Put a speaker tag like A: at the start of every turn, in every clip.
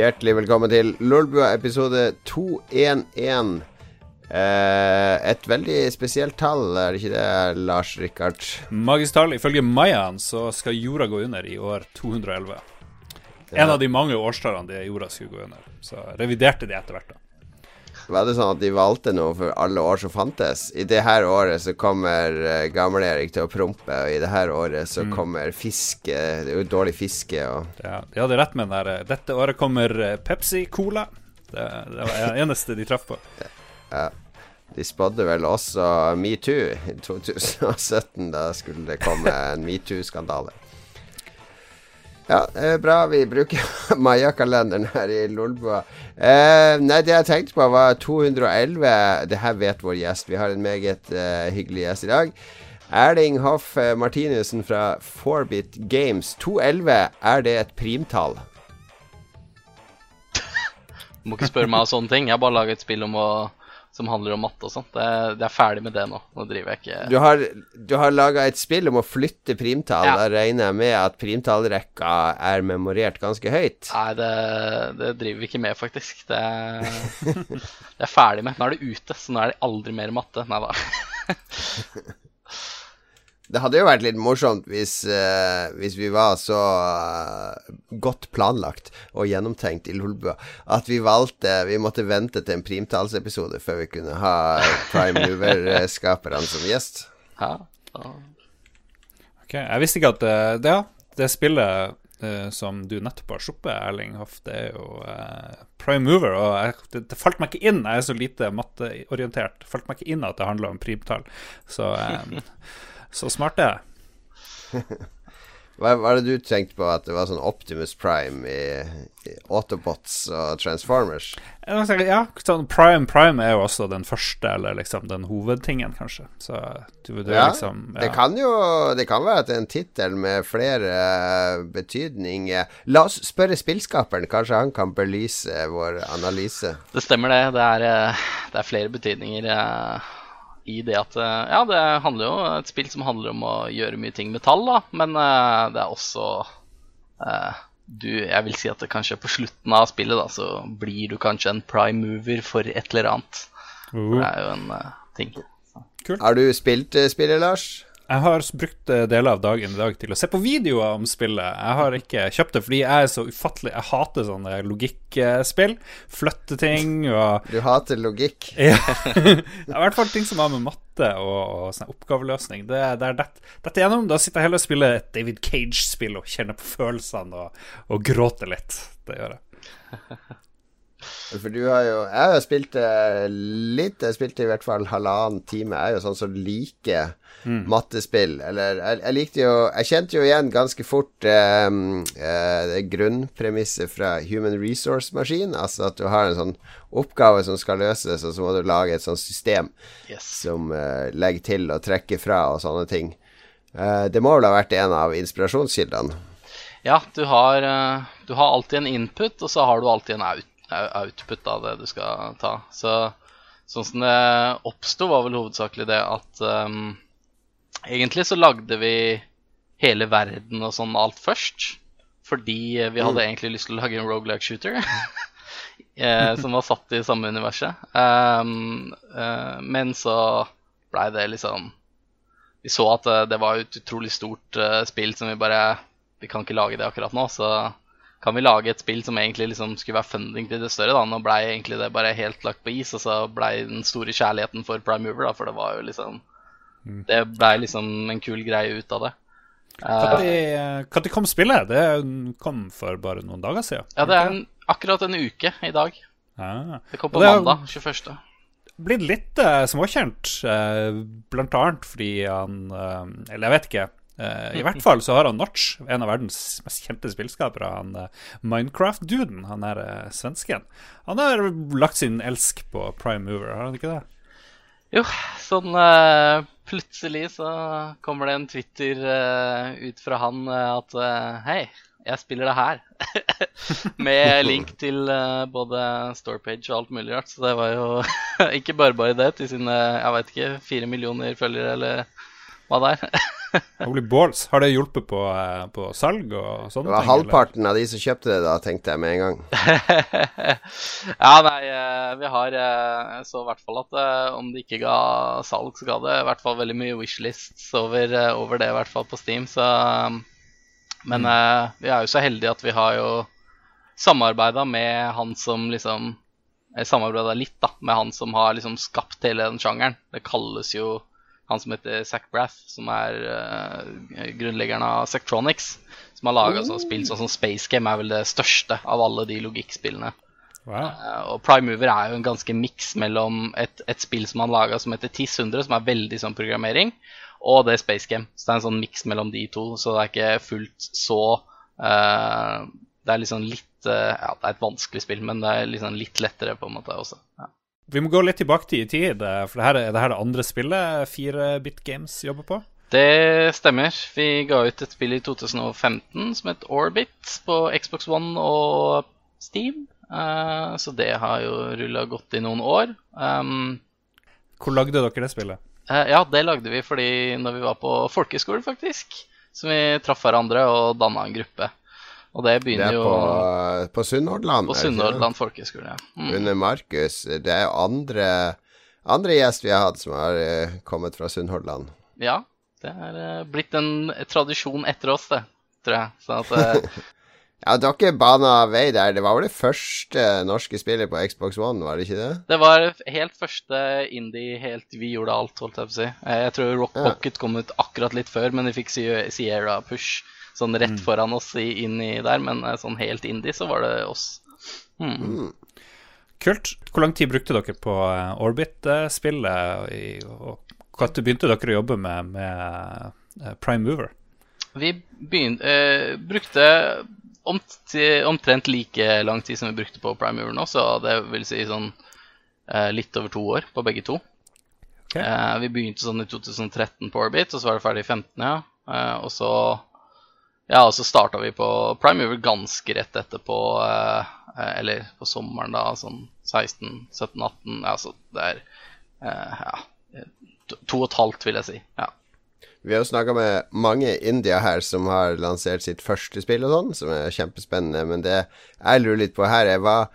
A: Hjertelig velkommen til Lolbua episode 211. Eh, et veldig spesielt tall, er det ikke det, Lars Rikard?
B: Magisk tall. Ifølge mayaen så skal jorda gå under i år 211. En av de mange årstallene det jorda skulle gå under. Så reviderte de etter hvert, da.
A: Var det sånn at de valgte noe for alle år som fantes? I det her året så kommer uh, Gamle-Erik til å prompe, og i det her året så mm. kommer fiske Det er jo dårlig fiske og
B: Ja, de hadde rett med den der Dette året kommer eh, Pepsi Cola. Det, det var det eneste de traff på.
A: Ja. De spådde vel også metoo i 2017. Da skulle det komme en metoo-skandale. Ja, er bra vi bruker Maya-kalenderen her i Lolbua. Eh, nei, det jeg tenkte på, var 211. Det her vet vår gjest. Vi har en meget eh, hyggelig gjest i dag. Erling Hoff eh, Martinussen fra Forbit Games. 211, er det et primtall?
C: Du må ikke spørre meg om sånne ting. Jeg har bare laget et spill om å som handler om matte og sånt. Det, det, er ferdig med det nå. Nå driver jeg ikke
A: Du har, du har laga et spill om å flytte primtall. Ja. Da regner jeg med at primtallrekka er memorert ganske høyt?
C: Nei, det, det driver vi ikke med, faktisk. Det, det er ferdig med. Nå er det ute, så nå er det aldri mer matte. Nei da.
A: Det hadde jo vært litt morsomt hvis, uh, hvis vi var så uh, godt planlagt og gjennomtenkt i Lolbua at vi valgte Vi måtte vente til en primtallsepisode før vi kunne ha Prime Mover-skaperne som gjest.
C: Ja.
B: Ok, Jeg visste ikke at uh, det, det spillet som du nettopp har sluppet, Erling Hoff, det er jo Prime Mover. Og jeg, det, det, falt meg ikke inn, jeg er så lite matteorientert, falt meg ikke inn at det handler om primtall. Så Så smart det er.
A: Hva var det du tenkte på at det var sånn Optimus Prime i, i Autobots og Transformers?
B: Ja, sånn Prime Prime er jo også den første, eller liksom den hovedtingen, kanskje. Så du, du ja, liksom
A: ja. Det kan jo Det kan være at det er en tittel med flere betydninger. La oss spørre spillskaperen, kanskje han kan belyse vår analyse.
C: Det stemmer, det. Det er, eh, det er flere betydninger. Uh i det at eh, Ja, det handler jo et spill som handler om å gjøre mye ting med tall, da, men uh, det er også uh, du, Jeg vil si at det kanskje på slutten av spillet da, så blir du kanskje en prime mover for et eller annet. Uh. Det er jo en ting.
A: Kult. Har du spilt spillet, Lars?
B: Jeg har brukt eh, deler av dagen i dag til å se på videoer om spillet. Jeg har ikke kjøpt det fordi jeg er så ufattelig Jeg hater sånne logikkspill. Flytte ting og
A: Du hater logikk?
B: ja. I hvert fall ting som har med matte og, og sånn oppgaveløsning. Det, det er dette, det gjennom. Da sitter jeg heller og spiller et David Cage-spill og kjenner på følelsene og, og gråter litt. Det gjør jeg.
A: For du har jo Jeg har jo spilt litt. Jeg spilte i hvert fall halvannen time. Jeg er jo sånn som liker mm. mattespill. Eller jeg, jeg, likte jo Jeg kjente jo igjen ganske fort eh, eh, grunnpremisset fra Human Resource Maskin. Altså at du har en sånn oppgave som skal løses, og så må du lage et sånt system yes. som eh, legger til og trekker fra og sånne ting. Eh, det må vel ha vært en av inspirasjonskildene?
C: Ja, du har, eh, du har alltid en input, og så har du alltid en out output av det du skal ta. Så sånn som det oppsto, var vel hovedsakelig det at um, Egentlig så lagde vi hele verden og sånn alt først. Fordi vi hadde mm. egentlig lyst til å lage en rogelike shooter. eh, som var satt i samme universet. Um, uh, men så blei det liksom Vi så at uh, det var et utrolig stort uh, spill som vi bare Vi kan ikke lage det akkurat nå, så kan vi lage et spill som egentlig liksom skulle være funding til det større. da, Nå blei egentlig det bare helt lagt på is, og så blei den store kjærligheten for Prime Mover, da, for det var jo liksom Mm. Det ble liksom en kul greie ut av det.
B: Når uh, kom spillet? Det kom for bare noen dager siden.
C: Ja, det er en, akkurat en uke i dag. Ah. Det kom på det mandag 21.
B: Blitt litt uh, småkjent, uh, blant annet fordi han uh, Eller jeg vet ikke. Uh, I hvert fall så har han Notch, en av verdens mest kjente spillskapere, han Minecraft-duden, han er svensken. Han har lagt sin elsk på Prime Mover, har han ikke det?
C: Jo, sånn uh, plutselig så kommer det en Twitter uh, ut fra han uh, at Hei, jeg spiller det her. Med link til både Storepage og alt mulig rart. Så det var jo ikke bare bare det til sine jeg vet ikke, fire millioner følgere eller hva det er.
B: Holy balls. Har det hjulpet på, eh, på salg og sånne
A: Det var
B: ting?
A: halvparten av de som kjøpte det da, tenkte jeg med en gang.
C: ja, nei, eh, vi har eh, Jeg så i hvert fall at om det ikke ga salg, så ga det i hvert fall veldig mye wishlists over, over det, i hvert fall på Steam. Så Men mm. vi er jo så heldige at vi har jo samarbeida med han som liksom samarbeida litt da, med han som har liksom skapt hele den sjangeren. Det kalles jo han som heter Zack Braff, som er uh, grunnleggeren av Sectronics. Som har laga sånn spill sånn som Space Game er vel det største av alle de logikkspillene.
B: Wow.
C: Uh, og Prime Mover er jo en ganske miks mellom et, et spill som han laga som heter TIS 100, som er veldig sånn programmering, og det er Space Game. Så det er en sånn miks mellom de to, så det er ikke fullt så uh, Det er liksom litt eh, Ja, det er et vanskelig spill, men det er liksom litt lettere på en måte også. Ja.
B: Vi må gå litt tilbake til i tid, eh, for det her er det her det andre spillet 4-bit Games jobber på.
C: Det stemmer. Vi ga ut et spill i 2015 som het Orbit på Xbox One og Steam. Uh, så det har jo rulla godt i noen år. Um,
B: Hvor lagde dere det spillet?
C: Uh, ja, det lagde vi fordi når vi var på folkeskole, faktisk. Så vi traff hverandre og danna en gruppe. Og det
A: Det
C: begynner
A: er
C: jo
A: på, på Sunnhordland.
C: på
A: det?
C: Sunnhordland folkehøgskole. Ja. Mm.
A: Under Markus. Det er jo andre, andre gjest vi har hatt som har eh, kommet fra Sunnhordland.
C: ja, det er eh, blitt en tradisjon etter oss, det, tror jeg. Så at eh,
A: Ja, dere bana vei der. Det var vel det første norske spillet på Xbox One, var det ikke det?
C: Det var helt første indie, helt vi gjorde alt, holdt jeg på å si. Jeg tror Rock
A: Ja.
C: Pocket kom ut akkurat litt før, men de fikk Sierra Push sånn rett
A: Mm.
C: foran oss i, inn i der. Men eh, sånn helt indie så var det oss. Mm.
A: Mm.
B: Kult. Hvor lang tid brukte dere på eh, Orbit-spillet? Og når begynte dere å jobbe med, med eh, Prime Mover?
C: Vi begynte, eh, brukte omt, omtrent like lang tid som vi brukte på Prime Mover nå, så det vil si sånn eh, litt over to år på begge to.
B: Okay.
C: Eh, vi begynte sånn i 2013 på Orbit, og så var det ferdig i 15, ja. Eh, og så ja, og så starta vi på Prime Mover ganske rett etterpå, eh, eh, eller på sommeren da, sånn 16, 17, 18 Ja, det er eh, ja, to, og et halvt, vil jeg si. Ja.
A: Vi har jo snakka med mange indier her som har lansert sitt første spill og sånn, som er kjempespennende. Men det jeg lurer litt på her, er hva,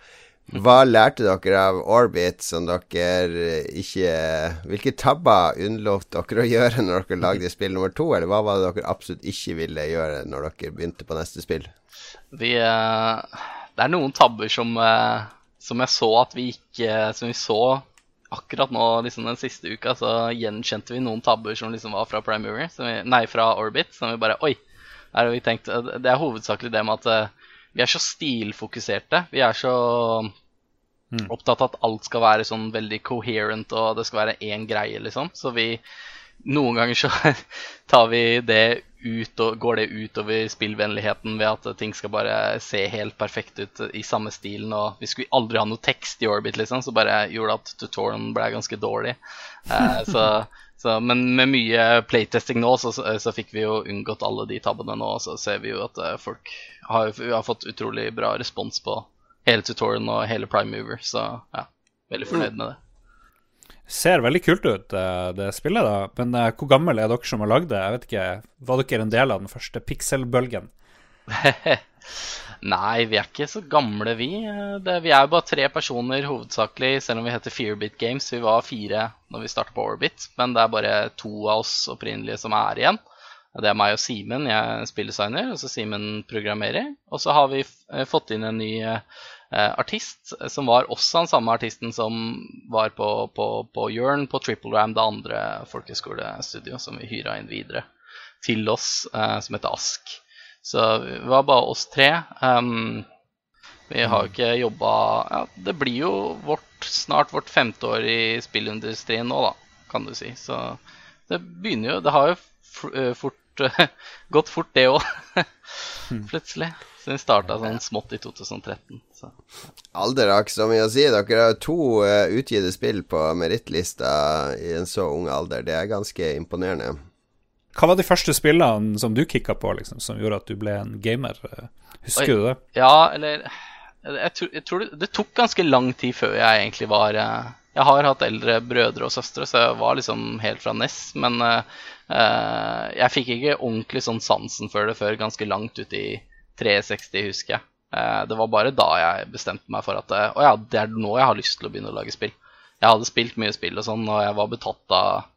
A: hva lærte dere av Orbit som dere ikke Hvilke tabber unnlot dere å gjøre når dere lagde spill nummer to, eller hva var det dere absolutt ikke ville gjøre når dere begynte på neste spill?
C: Vi, eh, det er noen tabber som, eh, som jeg så at vi ikke Som vi så akkurat nå liksom den siste uka, så gjenkjente vi noen tabber som liksom var fra som vi, nei, fra Orbit. Som vi bare Oi! Der har vi tenkt eh, Det er hovedsakelig det med at eh, vi er så stilfokuserte. Vi er så
B: Mm.
C: opptatt av at alt skal være sånn veldig coherent, og det skal være én greie, liksom. Så vi Noen ganger så tar vi det ut og går det utover spillvennligheten ved at ting skal bare se helt perfekt ut i samme stilen. Og vi skulle aldri ha noe tekst i Orbit, liksom, så bare gjorde at tutorialen ble ganske dårlig. Eh, så, så, men med mye playtesting nå, så, så, fikk vi jo unngått alle de tabbene nå. Så ser vi jo at eh, folk har, har fått utrolig bra respons på hele tutorialen og hele Prime Mover, så ja, veldig fornøyd med det.
B: Ser veldig kult ut, eh, det spillet, da. Men eh, hvor gammel er dere som har lagd det? Jeg vet ikke, Var dere en del av den første pixel-bølgen?
C: Nei, vi er ikke så gamle, vi. Det, vi er jo bare tre personer hovedsakelig, selv om vi heter Fearbit Games. Vi var fire når vi starta på Orbit, men det er bare to av oss opprinnelige som er igjen. Det er meg og Simen, jeg er spilldesigner, og så Simen programmerer. Og så har vi eh, fått inn en ny eh, artist, som var også den samme artisten som var på, på, på Jørn på Triple Ram, det andre folkehøyskolestudio som vi hyra inn videre til oss, eh, som heter Ask. Så det var bare oss tre. Um, vi har jo ikke jobba ja, Det blir jo vårt, snart vårt femte år i spillindustrien nå, da, kan du si. Så det begynner jo Det har jo fort gått fort, det òg. Plutselig. Så vi starta sånn smått i 2013. Så.
A: Alder har ikke så mye å si. Dere har to uh, utgitte spill på merittlista i en så ung alder. Det er ganske imponerende.
B: Hva var de første spillene som du kicka på, liksom, som gjorde at du ble en gamer? Husker
C: Oi.
B: du det?
C: Ja, eller jeg tror, jeg tror det, det tok ganske lang tid før jeg egentlig var eh, Jeg har hatt eldre brødre og søstre, så jeg var liksom helt fra Ness. Men eh, jeg fikk ikke ordentlig sånn sansen for det før ganske langt ut i 360, husker jeg. Uh, det var bare da jeg bestemte meg for at å ja, det er nå jeg har lyst til å begynne å lage spill. Jeg hadde spilt mye spill og sånn, og jeg var betatt av,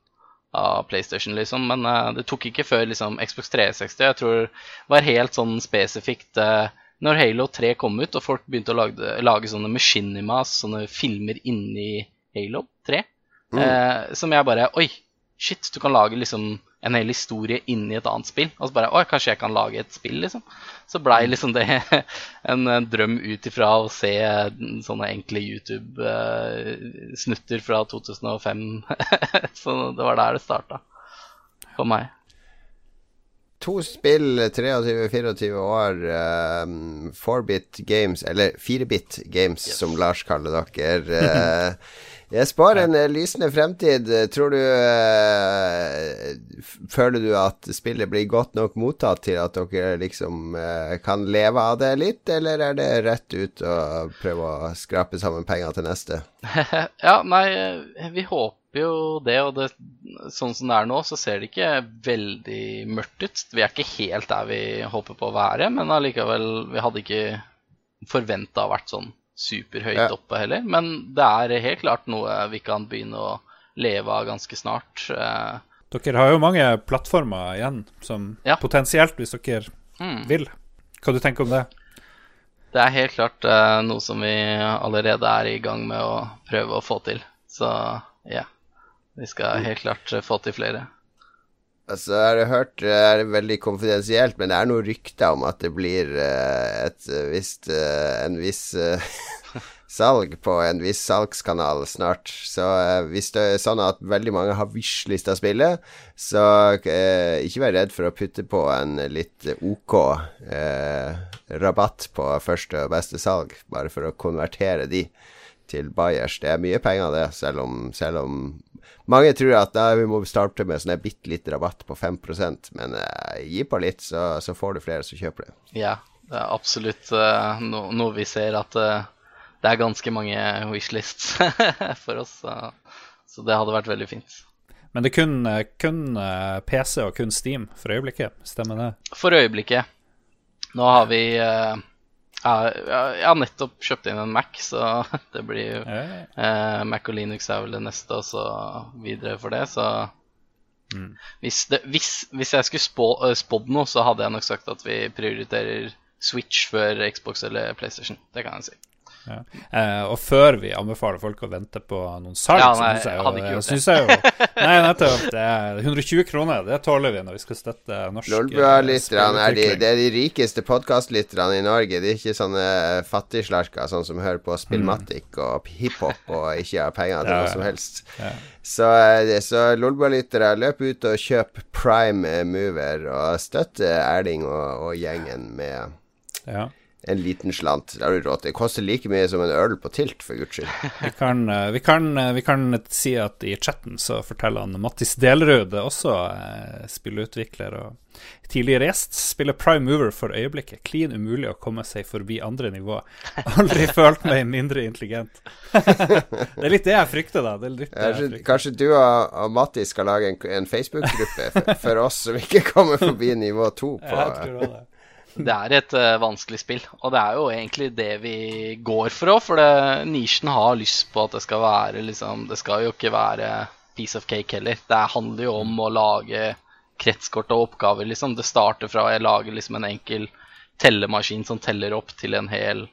C: av PlayStation, liksom. Men uh, det tok ikke før liksom Xbox 360. Jeg tror det var helt sånn spesifikt uh, når Halo 3 kom ut, og folk begynte å lage, lage sånne machinimas, sånne filmer inni Halo 3, eh, som jeg bare Oi, shit, du kan lage liksom en hel historie inni et annet spill. Og så bare Oi, kanskje jeg kan lage et spill, liksom. Så blei liksom det en, en drøm ut ifra å se sånne enkle YouTube-snutter fra 2005. så det var der det starta for meg.
A: To spill, 23-24 år, um, 4-bit games, eller 4-bit games,
C: Yes.
A: som Lars kaller dere. Jeg spår en eh, lysende fremtid. Tror du eh, Føler du at spillet blir godt nok mottatt til at dere liksom eh, kan leve av det litt, eller er det rett ut å prøve å skrape sammen penger til neste?
C: ja, nei, vi håper jo det, og det, sånn som det er nå, så ser det ikke veldig mørkt ut. Vi er ikke helt der vi håper på å være, men allikevel, vi hadde ikke forventa å vært sånn superhøyt
A: Ja.
C: oppe heller. Men det er helt klart noe vi kan begynne å leve av ganske snart. Eh,
B: Dere har jo mange plattformer igjen, som
C: Ja.
B: potensielt, hvis dere
C: mm.
B: vil. Hva du tenker om det?
C: Det er helt klart uh, noe som vi allerede er i gang med å prøve å få til. Så ja, vi skal helt klart få til flere.
A: Altså, jeg har hørt Det er veldig konfidensielt, men det er noen rykter om at det blir eh, et eh, visst eh, En viss salg på en viss salgskanal snart. Så hvis det er sånn at veldig mange har wishlista spillet, så eh, ikke vær redd for å putte på en litt OK eh, rabatt på første og beste salg, bare for å konvertere de til buyers. Det er mye penger, det, selv om, selv om mange tror at da, vi må starte med sånn bitte litt rabatt på 5% men eh, gi på litt, så, så får du flere som kjøper det.
C: Ja, det er absolutt uh, no, noe vi ser at uh, det er ganske mange wishlists for oss. Så, så det hadde vært veldig fint.
B: Men det er kun, eh, kun PC og kun Steam for øyeblikket, stemmer det?
C: For øyeblikket. Nå har vi Jeg har nettopp kjøpt inn en Mac, så det blir jo
B: Eh,
C: Eh, Mac og Linux er vel det neste, og så videre for det. Så hvis, det, hvis, hvis jeg skulle spå, uh, spådd noe, så hadde jeg nok sagt at vi prioriterer Switch før Xbox eller PlayStation. Det kan jeg si.
B: Ja. eh, og før vi anbefaler folk å vente på noen salg,
C: Ja,
B: så
C: nei,
B: synes jeg
C: jeg
B: jo,
C: hadde ikke gjort
B: synes jeg jo Nei, nettopp. Det er 120 kroner, det tåler vi når vi skal støtte norsk eh,
A: Lolbua-lytterne er, de- er de rikeste podkastlytterne i Norge. De er ikke sånne fattigslarker sånn som hører på Spillmatic og hiphop og ikke har penger til
B: Ja,
A: noe som helst.
B: Ja.
A: Så, eh, så Lolbua-lyttere, løp ut og kjøp Prime eh, Mover og støtt eh, Erling og, og gjengen med
B: Ja.
A: En liten slant. Det har du råd til. Det koster like mye som en øl på Tilt, for guds skyld.
B: Vi kan, eh, vi, kan, eh, vi kan si at i chatten så forteller han Mattis Delrud, også spilleutvikler spillutvikler og tidligere gjest, spiller Prime Mover for øyeblikket. Klin umulig å komme seg forbi andre nivå. Aldri følt meg mindre intelligent. det er litt det jeg frykter, da. Det det jeg frykter.
A: kanskje du og, og Mattis skal lage en, en Facebook-gruppe for, for oss som ikke kommer forbi nivå to på
B: jeg tror det.
C: Det er et uh, vanskelig spill, og det er jo egentlig det vi går for òg. For det, nisjen har lyst på at det skal være liksom Det skal jo ikke være piece of cake heller. Det handler jo om å lage kretskort og oppgaver, liksom. Det starter fra jeg lager liksom en enkel tellemaskin som teller opp til en hel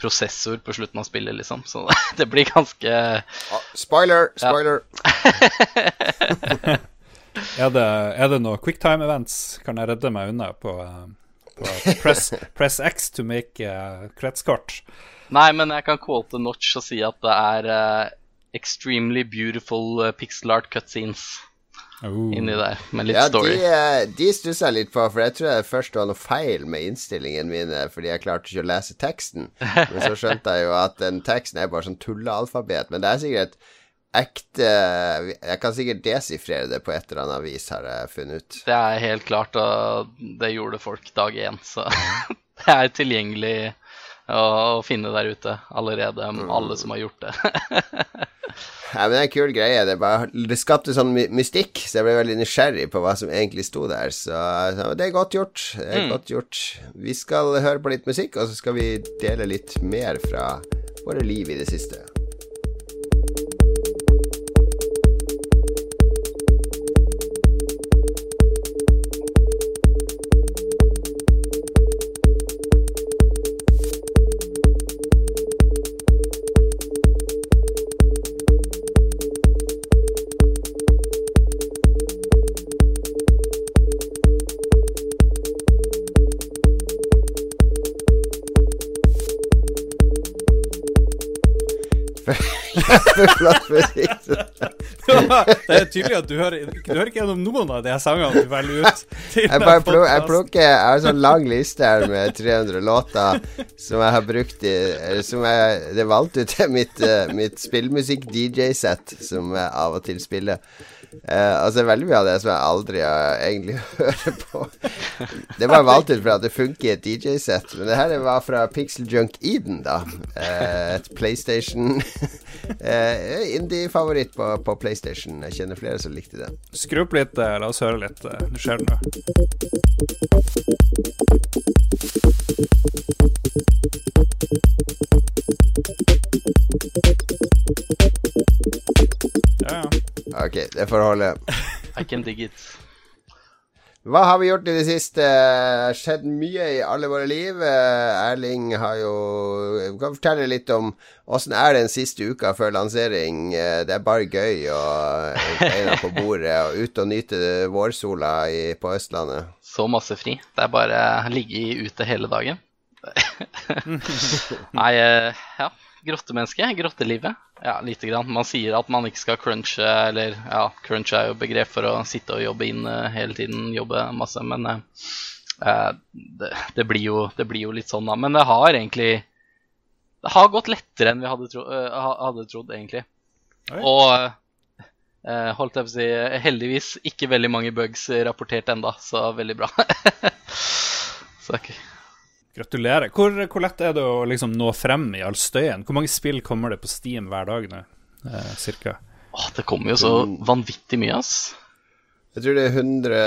C: prosessor på slutten av spillet, liksom. Så det blir ganske
A: Ah, Spoiler! Spoiler!
B: Er det, er det noe quicktime-events? Kan jeg redde meg unna på, eh, på press, press X to make uh, kretskort?
C: Nei, men jeg kan quote Notch og si at det er uh, extremely beautiful uh, pixel art cutscenes
B: Oh.
C: inni der, med litt
A: Ja,
C: story.
A: De, de stusser jeg litt på, for jeg tror jeg først var noe feil med innstillingen min fordi jeg klarte ikke å lese teksten. Men så skjønte jeg jo at den teksten er bare sånn tullealfabet. Men det er sikkert ekte Jeg kan sikkert desifrere det på et eller annet vis, har jeg funnet ut.
C: Det er helt klart, og det gjorde folk dag én, så det er tilgjengelig å, finne der ute allerede,
A: Mm.
C: alle som har gjort det.
A: Ja, men Det er en kul greie. Det, bare, det skapte sånn mystikk, så jeg ble veldig nysgjerrig på hva som egentlig sto der. Så, så det er godt gjort. Det er mm. godt gjort. Vi skal høre på litt musikk, og så skal vi dele litt mer fra våre liv i det siste.
B: det er tydelig at du hører, du hører ikke gjennom noen av de sangene du velger ut.
A: jeg, pluk, jeg plukker Jeg har en sånn lang liste her med 300 låter som jeg har brukt i Som jeg Det valgte ut til mitt, uh, mitt spillmusikk-DJ-sett, som jeg av og til spiller. Uh, altså Veldig mye av det som jeg aldri har egentlig hører på. Det var valgt ut fordi det funker i et DJ-sett. Men det her var fra Pixel Junk Eden, da. Eh, et PlayStation eh, Indie-favoritt på, på, PlayStation. Jeg kjenner flere som likte det.
B: Skru opp litt, la oss høre litt. Nå skjer det noe.
A: Ja, Ok, det får holde.
C: I can dig it.
A: Hva har vi gjort i det siste? Skjedd mye i alle våre liv. Eh, Erling har jo Du kan fortelle litt om åssen er den siste uka før lansering. Eh, det er bare gøy å beina på bordet og ut og nyte vårsola i, på Østlandet.
C: Så masse fri. Det er bare å ligge ute hele dagen. Nei, eh, ja grottemenneske. Grottelivet. Ja, lite grann. Man sier at man ikke skal crunche, eller ja, crunch er jo begrep for å sitte og jobbe inn uh, hele tiden, jobbe masse, men uh, det, det, blir jo, det, blir jo, litt sånn, da. Men det har egentlig Det har gått lettere enn vi hadde, tro, uh, hadde trodd, egentlig. Oi. Og holdt jeg på å si heldigvis ikke veldig mange bugs rapportert enda, så veldig bra.
B: så okay. Gratulerer. Hvor, hvor, lett er det å liksom nå frem i all støyen? Hvor mange spill kommer det på Steam hver dag nå? Eh, cirka?
C: Åh, det kommer jo så vanvittig mye, ass.
A: Jeg tror det er 100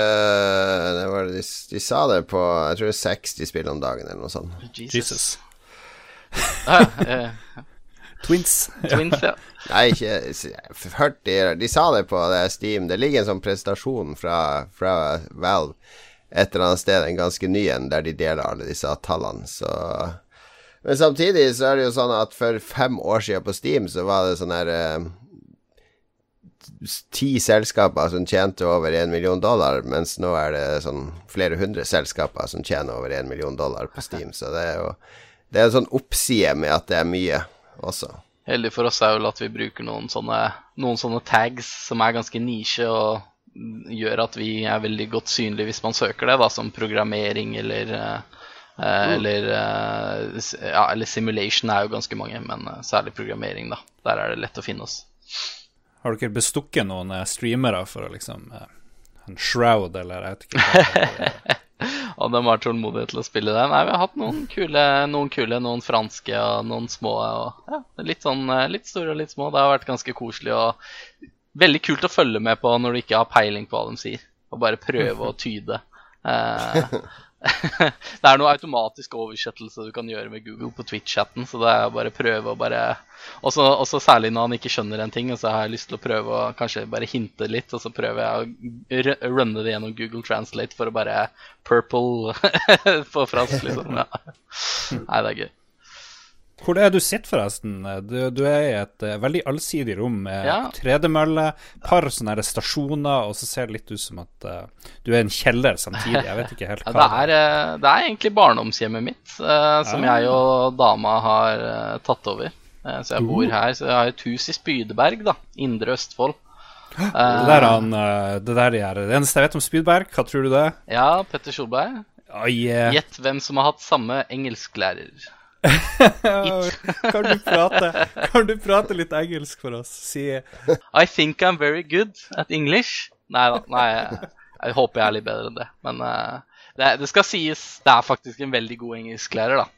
A: det var, de, de, sa det på Jeg tror det er 60 spill om dagen, eller noe sånt.
B: Jesus. Jesus.
C: eh,
B: Twins.
C: Twins, ja.
A: Nei, ikke hørt de, de sa det på det Steam. Det ligger en sånn presentasjon fra, fra Valve et eller annet sted, en ganske ny en, der de deler alle disse tallene. Så Men samtidig så er det jo sånn at for fem år siden på Steam så var det sånn her eh, Ti selskaper som tjente over én million dollar, mens nå er det sånn flere hundre selskaper som tjener over én million dollar på Steam. Så det er jo Det er en sånn oppside med at det er mye også.
C: Heldig for oss er vel at vi bruker noen sånne, noen sånne tags som er ganske nisje, og gjør at vi er veldig godt synlige hvis man søker det, da, som programmering eller uh, eller, uh, ja, eller simulation er jo ganske mange, men uh, særlig programmering, da. Der er det lett å finne oss.
B: Har dere bestukket noen streamere for å liksom En shroud, eller jeg vet ikke.
C: og de har tålmodighet til å spille det. Nei, vi har hatt noen kule, noen, kule, noen franske og noen små. Og, ja, litt, sånn, litt store og litt små. Det har vært ganske koselig. Og veldig kult å følge med på når du ikke har peiling på hva de sier, og bare prøve å tyde. Eh, det er noe automatisk oversettelse du kan gjøre med Google på Twitch-chatten, så det er bare prøve å bare Også særlig når han ikke skjønner en ting, og så har jeg lyst til å prøve å kanskje bare hinte litt, og så prøver jeg å runne det gjennom Google Translate for å bare purple på fransk, liksom. Ja. Nei, det er gøy.
B: Hvor er du sitter, forresten? Du, du er i et uh, veldig allsidig rom med ja. tredemølle, par sånne stasjoner, og så ser det litt ut som at uh, du er en kjeller samtidig. Jeg vet ikke helt hva
C: ja, det, er, uh, det er egentlig barndomshjemmet mitt, som ja. jeg og dama har tatt over. så jeg bor uh. her. Så jeg har et hus i Spydeberg, da. Indre Østfold.
B: det der han, det der de er Det eneste jeg vet om Spydberg, hva tror du det er?
C: Ja, Petter Solberg. Gjett oh, hvem som har hatt samme engelsklærer.
B: Kan, du prate, kan du prate litt engelsk for oss? Si
C: I think I'm very good at English. Nei da. Nei, jeg, jeg håper jeg er litt bedre enn det. Men uh, det, det, skal sies, det er faktisk en veldig god engelsklærer, da.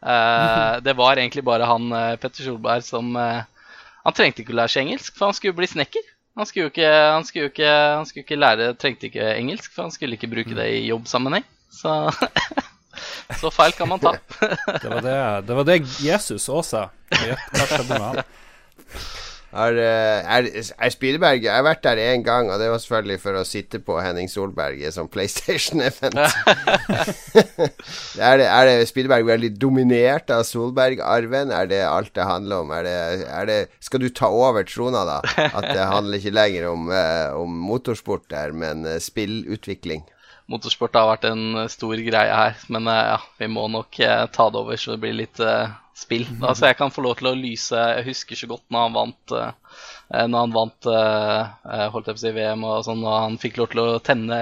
C: Uh, det var egentlig bare han uh, Petter Solberg som Han trengte ikke å lære seg engelsk, for han skulle bli snekker. Han skulle jo ikke, han skulle ikke, han skulle ikke lære Trengte ikke engelsk, for han skulle ikke bruke det i jobbsammenheng. Så, så feil kan man ta.
B: Det var det, det, var det Jesus òg sa. Hva skjedde med han?
A: Er, er, er Spydeberg Jeg har vært der én gang, og det var selvfølgelig for å sitte på Henning Solberg sånn PlayStation-event. er, det, er det Spydeberg veldig dominert av Solberg-arven? Er det alt det handler om? Er det, er det, skal du ta over trona, da? At det handler ikke lenger om, om motorsport der, men spillutvikling?
C: Motorsport har vært en stor greie her, men ja, vi må nok ta det over så det blir litt spill. Altså jeg kan få lov til å lyse Jeg husker så godt når han vant uh, Når han vant uh, holdt jeg på å si VM og sånn, og han fikk lov til å tenne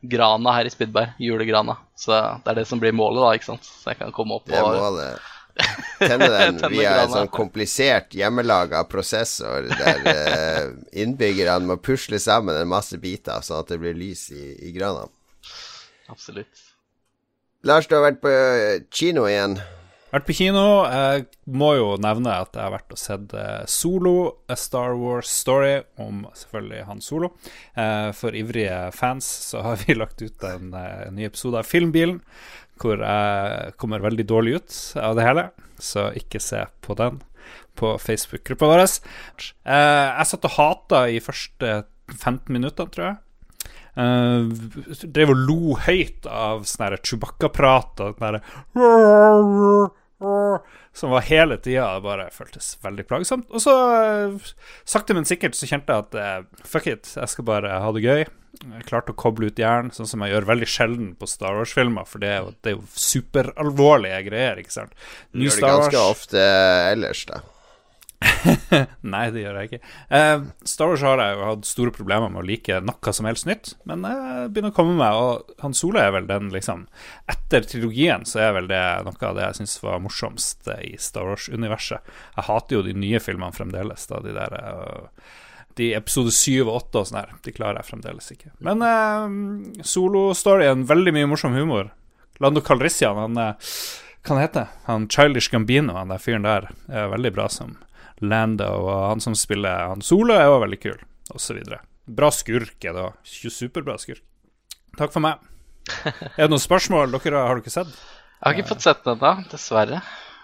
C: grana her i Spydberg. Julegrana. Så det er det som blir målet, da, ikke sant. Så jeg kan komme opp og
A: Det er målet. Tenne den via en sånn komplisert hjemmelaga prosessor der uh, innbyggerne må pusle sammen en masse biter, sånn at det blir lys i, i grana.
C: Absolutt.
A: Lars, du har vært på kino igjen.
B: Vært på kino. Jeg må jo nevne at jeg har vært og sett eh, Solo, A Star Wars Story, om selvfølgelig han Solo. Eh, for ivrige fans så har vi lagt ut en, eh, en ny episode av Filmbilen, hvor jeg kommer veldig dårlig ut av det hele, så ikke se på den på Facebook-gruppa vår. Jeg satt og hata i første 15 minutter, tror jeg. Uh, drev og lo høyt av sånn Chewbacca-prat og sånn som var hele tida bare føltes veldig plagsomt. Og så, sakte, men sikkert, så kjente jeg at uh, fuck it, jeg skal bare ha det gøy. Jeg klarte å koble ut hjernen, sånn som jeg gjør veldig sjelden på Star Wars-filmer, for det er jo, det er jo superalvorlige greier, ikke sant.
A: Ny gjør det ganske ofte ellers, da.
B: Nei, det gjør jeg ikke. Uh, Star Wars har jeg jo hatt store problemer med å like noe som helst nytt, men jeg begynner å komme meg, og Han Solo er vel den, liksom Etter trilogien så er vel det noe av det jeg syns var morsomst i Star Wars-universet. Jeg hater jo de nye filmene fremdeles, da, de der uh, de episode 7 og 8 og sånn her, de klarer jeg fremdeles ikke. Men uh, solo-storyen, veldig mye morsom humor. Lando Calrissian, han Hva han heter han? Childish Gambino, han der fyren der, er veldig bra som Lando, og han som spiller han Solo, er jo veldig kul, osv. Bra skurk er det òg. Superbra skurk. Takk for meg. Er det noen spørsmål? Dere har ikke sett?
C: Jeg har ikke fått sett den ennå, dessverre.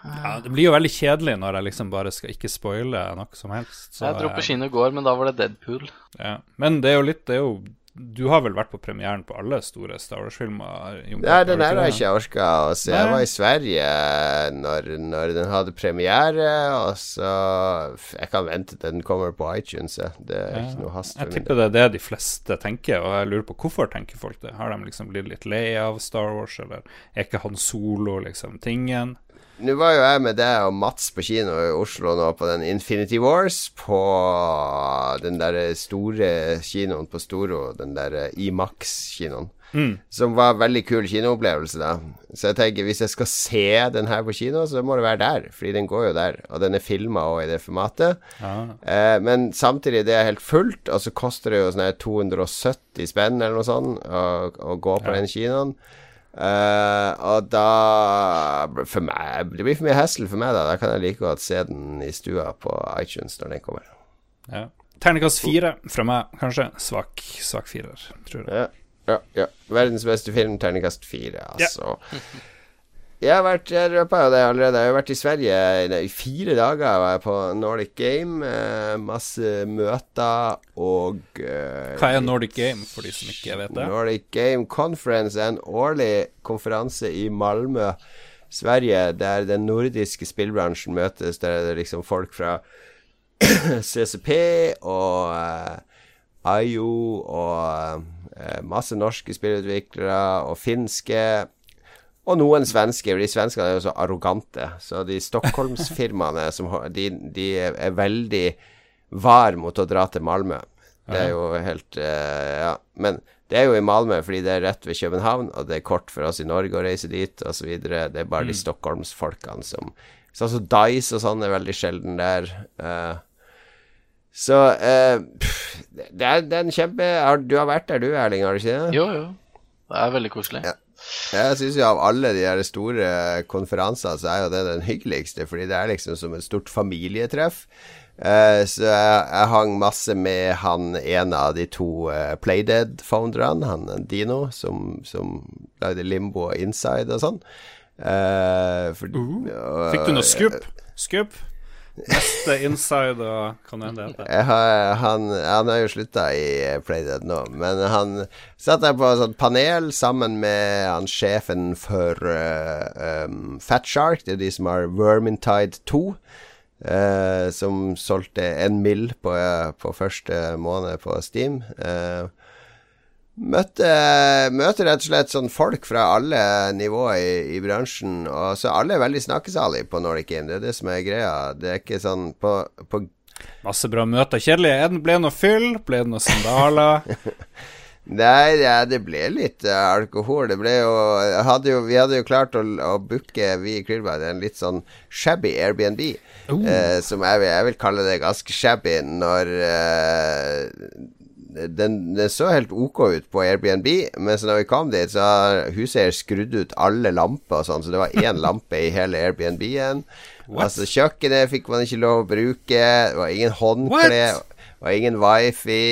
B: Ja, Det blir jo veldig kjedelig når jeg liksom bare skal ikke spoile noe som helst.
C: Så, jeg dro på kino i går, men da var det Deadpool.
B: Ja. Men det er jo litt Det er jo du har vel vært på premieren på alle store Star Wars-filmer?
A: Nei, den her har jeg ikke orka å se. Jeg var i Sverige når, når, den hadde premiere, og så Jeg kan vente til den kommer på iTunes. Det er ikke noe hast.
B: Jeg tipper det er det de fleste tenker, og jeg lurer på hvorfor tenker folk det. Har de liksom blitt litt lei av Star Wars, eller er ikke han solo liksom tingen?
A: Nå var jo jeg med deg og Mats på kino i Oslo nå på den Infinity Wars på den der store kinoen på Storo, den der Imax-kinoen. Mm. Som var en veldig kul kinoopplevelse, da. Så jeg tenker hvis jeg skal se den her på kino, så må det være der. Fordi den går jo der, og den er filma òg i det formatet. Ja. Eh, men samtidig, det er helt fullt, og så koster det jo sånn her 270 spenn eller noe sånt å, å gå på ja. den kinoen. Uh, og da meg Det blir for mye hassle for meg, da. Da kan jeg like godt se den i stua på iTunes når den kommer.
B: Ja. Terningkast fire fra meg, kanskje. Svak, svak firer, tror jeg.
A: Ja, ja, ja. Verdens beste film, terningkast fire, altså. Ja. Jeg har vært Jeg røpa jo det allerede. Jeg har vært i Sverige i fire dager. Var jeg på Nordic Game. Eh, masse møter og
B: eh, Hva er Nordic Game, for de som ikke vet det?
A: Nordic Game Conference er en årlig konferanse i Malmö, Sverige, der den nordiske spillbransjen møtes. Der er det liksom folk fra CCP og uh, IO og uh, masse norske spillutviklere og finske og noen svenske. De svenskene er jo så arrogante. Så de Stockholmsfirmaene de, de, er veldig var mot å dra til Malmö. Det er jo helt uh, Ja. Men det er jo i Malmö fordi det er rett ved København, og det er kort for oss i Norge å reise dit, osv. Det er bare mm. de Stockholmsfolkene som Så altså Dice og sånn er veldig sjelden der. Uh, så uh, det, er, det, er, en kjempe Du har vært der du, Erling, har du ikke det?
C: Jo, jo. Det er veldig koselig. Ja.
A: Jeg syns jo av alle de her store konferansene, så er jo det den hyggeligste, fordi det er liksom som et stort familietreff. Uh, så jeg, jeg, hang masse med han ene av de to uh, Playdead-founderne, han Dino, som, som lagde Limbo og Inside og sånn. Uh,
B: for, uh, Fikk du noe skup? Skup? Neste insider, kan hende det
A: heter. Han, han har jo slutta i Playdead nå, men han satt der på et sånt panel sammen med han sjefen for uh, um, Fat Shark. Det er de som har Vermintide 2. Uh, som solgte en mill på, uh, på første måned på Steam. Uh, Møtte, møtte, rett og slett sånn folk fra alle nivåer i, i, bransjen. Og så alle er veldig snakkesalige på Nordic Game. Det er det som er greia. Det er ikke sånn på, på
B: Masse bra møter. Kjedelig. Ble det noe fyll? Ble det noe sandaler?
A: Nei, ja, det ble litt uh, alkohol. Det ble jo, hadde jo Vi hadde jo klart å, å booke vi i Krillbad en litt sånn shabby Airbnb. Uh. Uh, som jeg vil, jeg vil, kalle det ganske shabby når uh, den, den, så helt OK ut på Airbnb, men så når vi kom dit, så har huseier skrudd ut alle lamper og sånn, så det var én lampe i hele Airbnb-en. Altså, kjøkkenet fikk man ikke lov å bruke, det var ingen håndkle, det var ingen wifi.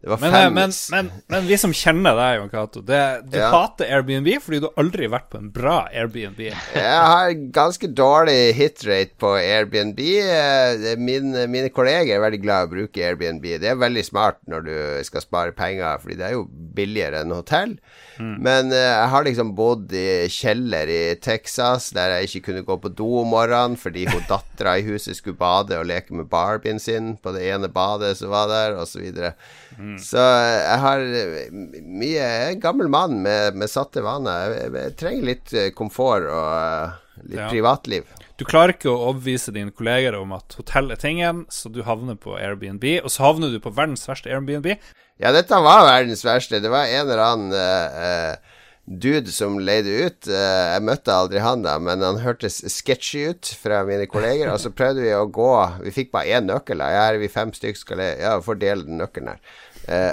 A: Det var
B: men,
A: fem
B: men, men, men, vi som kjenner deg, Jon Cato, du ja. hater Airbnb fordi du aldri har vært på en bra Airbnb.
A: jeg har ganske dårlig hitrate på Airbnb. Eh, min, mine kolleger er veldig glad i å bruke Airbnb. Det er veldig smart når du skal spare penger, fordi det er jo billigere enn hotell. Mm. Men uh, jeg har liksom bodd i kjeller i Texas der jeg ikke kunne gå på do om morgenen fordi hun dattera i huset skulle bade og leke med barbien sin på det ene badet som var der, osv. Så, mm. så eh, jeg har mye Jeg er en gammel mann med, med satte vaner. Jeg, jeg, trenger litt eh, komfort og uh, litt ja. privatliv.
B: Du klarer ikke å overbevise dine kolleger om at hotell er tingen, så du havner på Airbnb. Og så havner du på verdens verste Airbnb.
A: Ja, dette var verdens verste. Det var en eller annen uh, dude som leide ut. Uh, jeg møtte aldri han da, men han hørtes sketchy ut fra mine kolleger. Og så prøvde vi å gå Vi fikk bare én nøkkel. Ja, her er vi fem stykker, skal jeg Ja, fordele den nøkkelen her. Uh,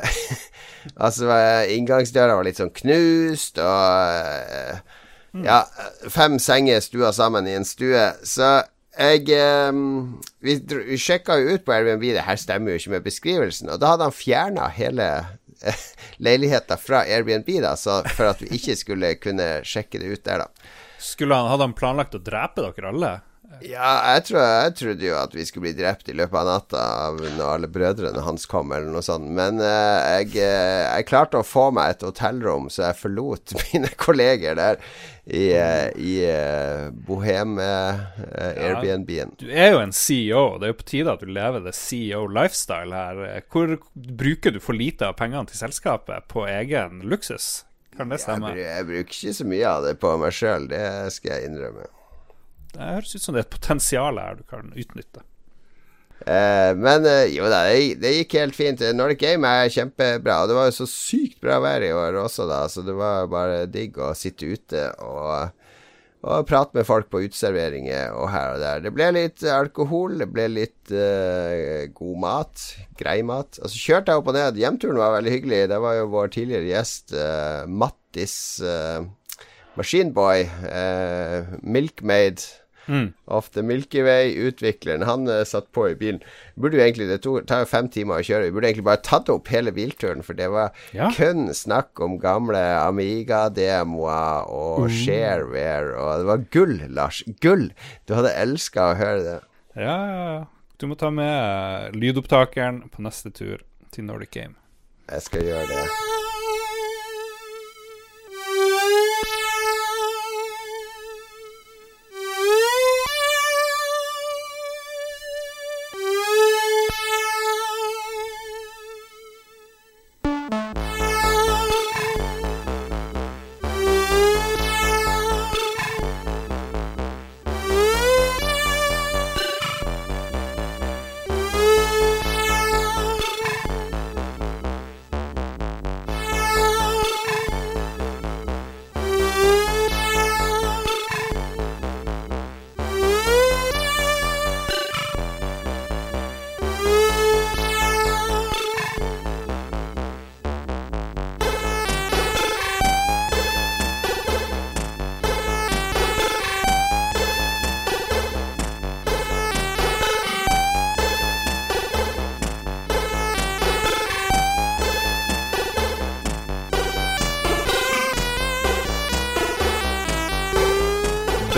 A: altså, inngangsdøra var litt sånn knust, og ja, fem senger stua sammen i en stue. Så jeg eh, Vi, vi sjekka jo ut på Airbnb, det her stemmer jo ikke med beskrivelsen. Og da hadde han fjerna hele uh, leiligheta fra Airbnb, da, for at vi ikke skulle kunne sjekke det ut der, da.
B: Han, hadde han planlagt å drepe dere alle?
A: Ja, jeg, tror, jeg, trodde jo at vi skulle bli drept i løpet av natta av når alle brødrene hans kom, eller noe sånt. Men uh, jeg, uh, jeg, klarte å få meg et hotellrom, så jeg forlot mine kolleger der i, uh, i Bohem-Airbnb-en.
B: Ja, du er jo en CEO, det er jo på tide at du lever det CEO-lifestyle her. Hvor bruker du for lite av pengene til selskapet på egen luksus? Kan det stemme?
A: Jeg, jeg bruker ikke så mye av det på meg sjøl, det skal jeg innrømme.
B: Det høres ut som det er et potensial her du kan utnytte.
A: Eh, men uh, jo da, det, det, gikk helt fint. Nordic Game er kjempebra. Og det var jo så sykt bra vær i år også, da, så det var bare digg å sitte ute og, og prate med folk på uteserveringer og her og der. Det ble litt alkohol, det ble litt eh, god mat. Grei mat. Så kjørte jeg opp og ned. Hjemturen var veldig hyggelig. Det var jo vår tidligere gjest Mattis Machineboy, Milkmaid Mm. Of the Milky Way-utvikleren, han uh, satt på i bilen. Burde jo egentlig, Det tar jo fem timer å kjøre. Vi burde egentlig bare tatt opp hele bilturen, for det var ja. kun snakk om gamle Amiga-demoer og mm. Shareware, og det var gull, Lars. Gull! Du hadde elska å høre det.
B: Ja, ja, ja. Du må ta med lydopptakeren på neste tur til Nordic Game.
A: Jeg skal gjøre det.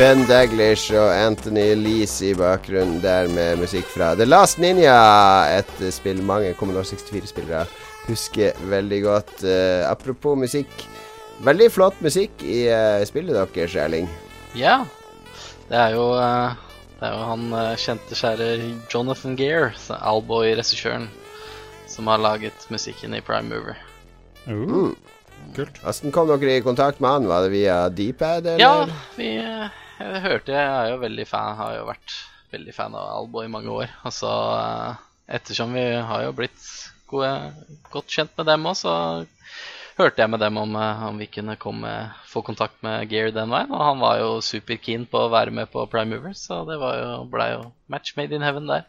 A: Ben Daglish og Anthony Lease i bakgrunnen der med musikk fra The Last Ninja. Et spill mange Commodore 64-spillere husker veldig godt. Uh, apropos musikk. Veldig flott musikk i uh, spillet deres, Erling.
C: Ja. Det er jo, uh, det er jo han kjente kjære Jonathan Gear, Alboy-regissøren, som har laget musikken i Prime Mover.
B: Uh.
A: Mm.
B: Kult.
A: Hvordan kom dere i kontakt med han? Var det via Deepad, eller?
C: Ja, vi jeg hørte Jeg er jo veldig fan, har jo vært veldig fan av Albo i mange år. Og så ettersom vi har jo blitt gode, godt kjent med dem òg, så hørte jeg med dem om, om vi kunne komme, få kontakt med Gear den veien. Og han var jo superkeen på å være med på Prime Movers, så det var jo, ble jo match made in heaven der.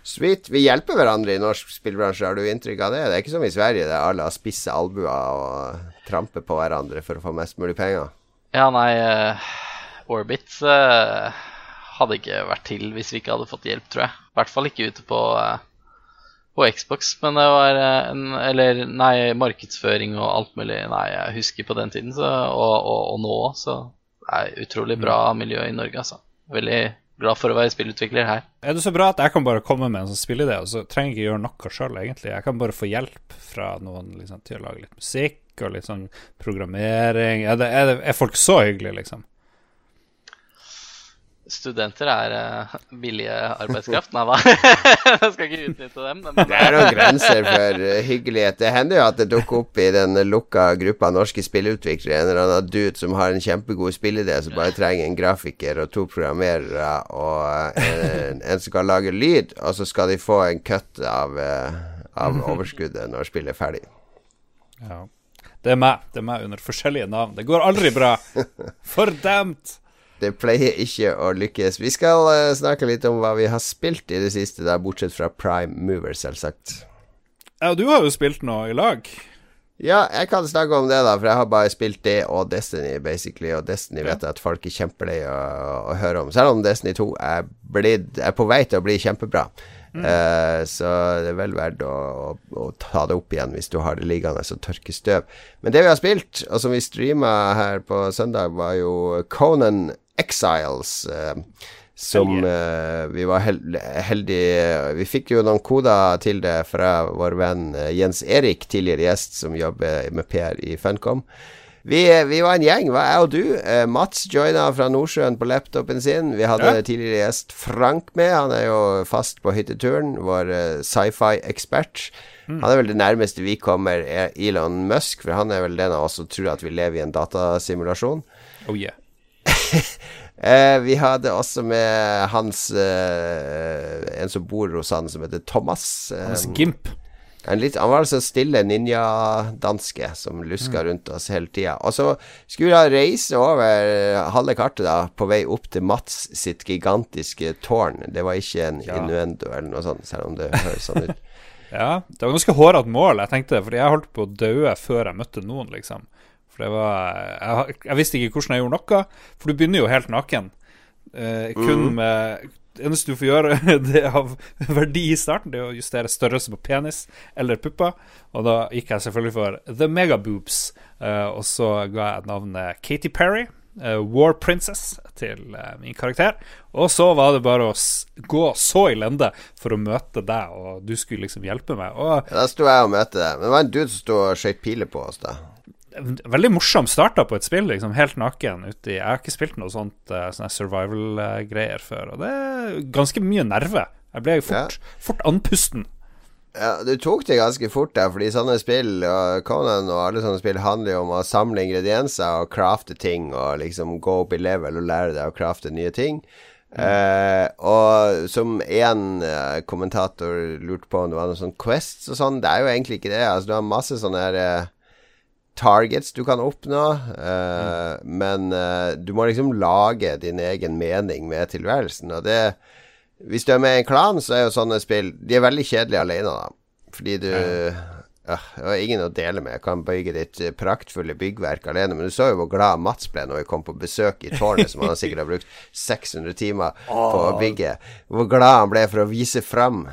A: Sweet. Vi hjelper hverandre i norsk spillbransje, har du inntrykk av det? Det er ikke som i Sverige, der alle har spisse albuer og tramper på hverandre for å få mest mulig penger.
C: Ja, nei Orbit uh, hadde ikke vært til hvis vi ikke hadde fått hjelp, tror jeg. I hvert fall ikke ute på, uh, på Xbox. Men det var en Eller nei, markedsføring og alt mulig. Nei, jeg husker på den tiden, så, og, og, og nå òg, så det er utrolig bra mm. miljø i Norge, altså. Veldig glad for å være spillutvikler her.
B: Er det så bra at jeg kan bare komme med en sånn spilleidé, og så trenger jeg ikke gjøre noe sjøl, egentlig? Jeg kan bare få hjelp fra noen liksom, til å lage litt musikk og litt sånn programmering. Er, det, er, det, er folk så hyggelige, liksom?
C: Studenter er uh, billige arbeidskraft. Nei da, jeg skal ikke utnytte dem.
A: Men... Det er noen grenser for uh, hyggelighet. Det hender jo at det dukker opp i den lukka gruppa norske spillutviklere en eller annen dude som har en kjempegod spillidé, som bare trenger en grafiker og to programmerere og uh, en, en, som kan lage lyd, og så skal de få en cut av, av overskuddet når spillet er ferdig.
B: Ja. Det er meg. Det er meg under forskjellige navn. Det går aldri bra. Fordømt!
A: Det pleier ikke å lykkes. Vi skal uh, snakke litt om hva vi har spilt i det siste, da, bortsett fra Prime Mover, selvsagt.
B: Ja, du har jo spilt noe i lag.
A: Ja, jeg kan snakke om det, da, for jeg har bare spilt det og Destiny, basically. Og Destiny vet jeg at folk er kjempelei å, å, høre om. Selv om Destiny 2 er, blitt, er på vei til å bli kjempebra. Mm. Uh, så det er vel verdt å, å, å, ta det opp igjen hvis du har det liggende og tørke støv. Men det vi har spilt, og som vi streama her på søndag, var jo Conan Exiles. Uh, som uh, vi var hel heldige Vi fikk jo noen koder til det fra vår venn uh, Jens Erik, tidligere gjest som jobber med PR i Funcom. Vi, vi, var en gjeng, var jeg og du. Uh, Mats joina fra Nordsjøen på laptopen sin. Vi hadde ja. tidligere gjest Frank med. Han er jo fast på hytteturen. Vår sci-fi-ekspert. Mm. Han er vel det nærmeste vi kommer er Elon Musk, for han er vel den av oss som tror at vi lever i en datasimulasjon.
B: Oh yeah.
A: eh, vi hadde også med hans eh, En som bor hos han, som heter Thomas.
B: Hans eh, Gimp.
A: Litt, han var altså stille ninjadanske som luska mm. rundt oss hele tida. Og så skulle jeg reise over halve kartet da, på vei opp til Mats sitt gigantiske tårn. Det var ikke en ja. innuendo eller noe sånt, selv om det høres sånn ut.
B: ja, det var ganske hårete mål, jeg tenkte, fordi jeg holdt på å daue før jeg møtte noen, liksom. For det var jeg, jeg, visste ikke hvordan jeg gjorde noe, for du begynner jo helt naken. Eh, kun mm. med Det eneste du får gjøre det av verdi i starten, det er å justere størrelse på penis eller pupper. Og da gikk jeg selvfølgelig for The Megaboobs, eh, og så ga jeg navnet Katy Perry. Uh, War Princess til uh, min karakter. Og så var det bare å gå så i lende for å møte deg, og du skulle liksom hjelpe meg. Og,
A: da sto jeg og møtte deg. Men det var en dude som sto og skøyt piler på oss, da
B: veldig morsom starta på et spill, liksom, helt naken uti Jeg har ikke spilt noe sånt uh, sånne survival-greier før, og det er ganske mye nerve. Jeg ble fort, ja. fort andpusten.
A: Ja, du tok det ganske fort der, fordi sånne spill, og Conan og alle sånne spill handler jo om å samle ingredienser og crafte ting, og liksom gå opp i level og lære deg å crafte nye ting. Mm. Uh, og som én uh, kommentator lurte på om det var noen sånn Quests og sånn, det er jo egentlig ikke det. Altså, du har masse sånne her uh, targets du kan oppnå, uh, mm. men uh, du må liksom lage din egen mening med tilværelsen. Og det Hvis du er med i en klan, så er jo sånne spill De er veldig kjedelige alene, da. Fordi du ja, har ingen å dele med. Jeg kan bygge ditt praktfulle byggverk alene. Men du så jo hvor glad Mats ble når vi kom på besøk i tårnet, som han sikkert har brukt 600 timer på å bygge. Hvor glad han ble for å vise fram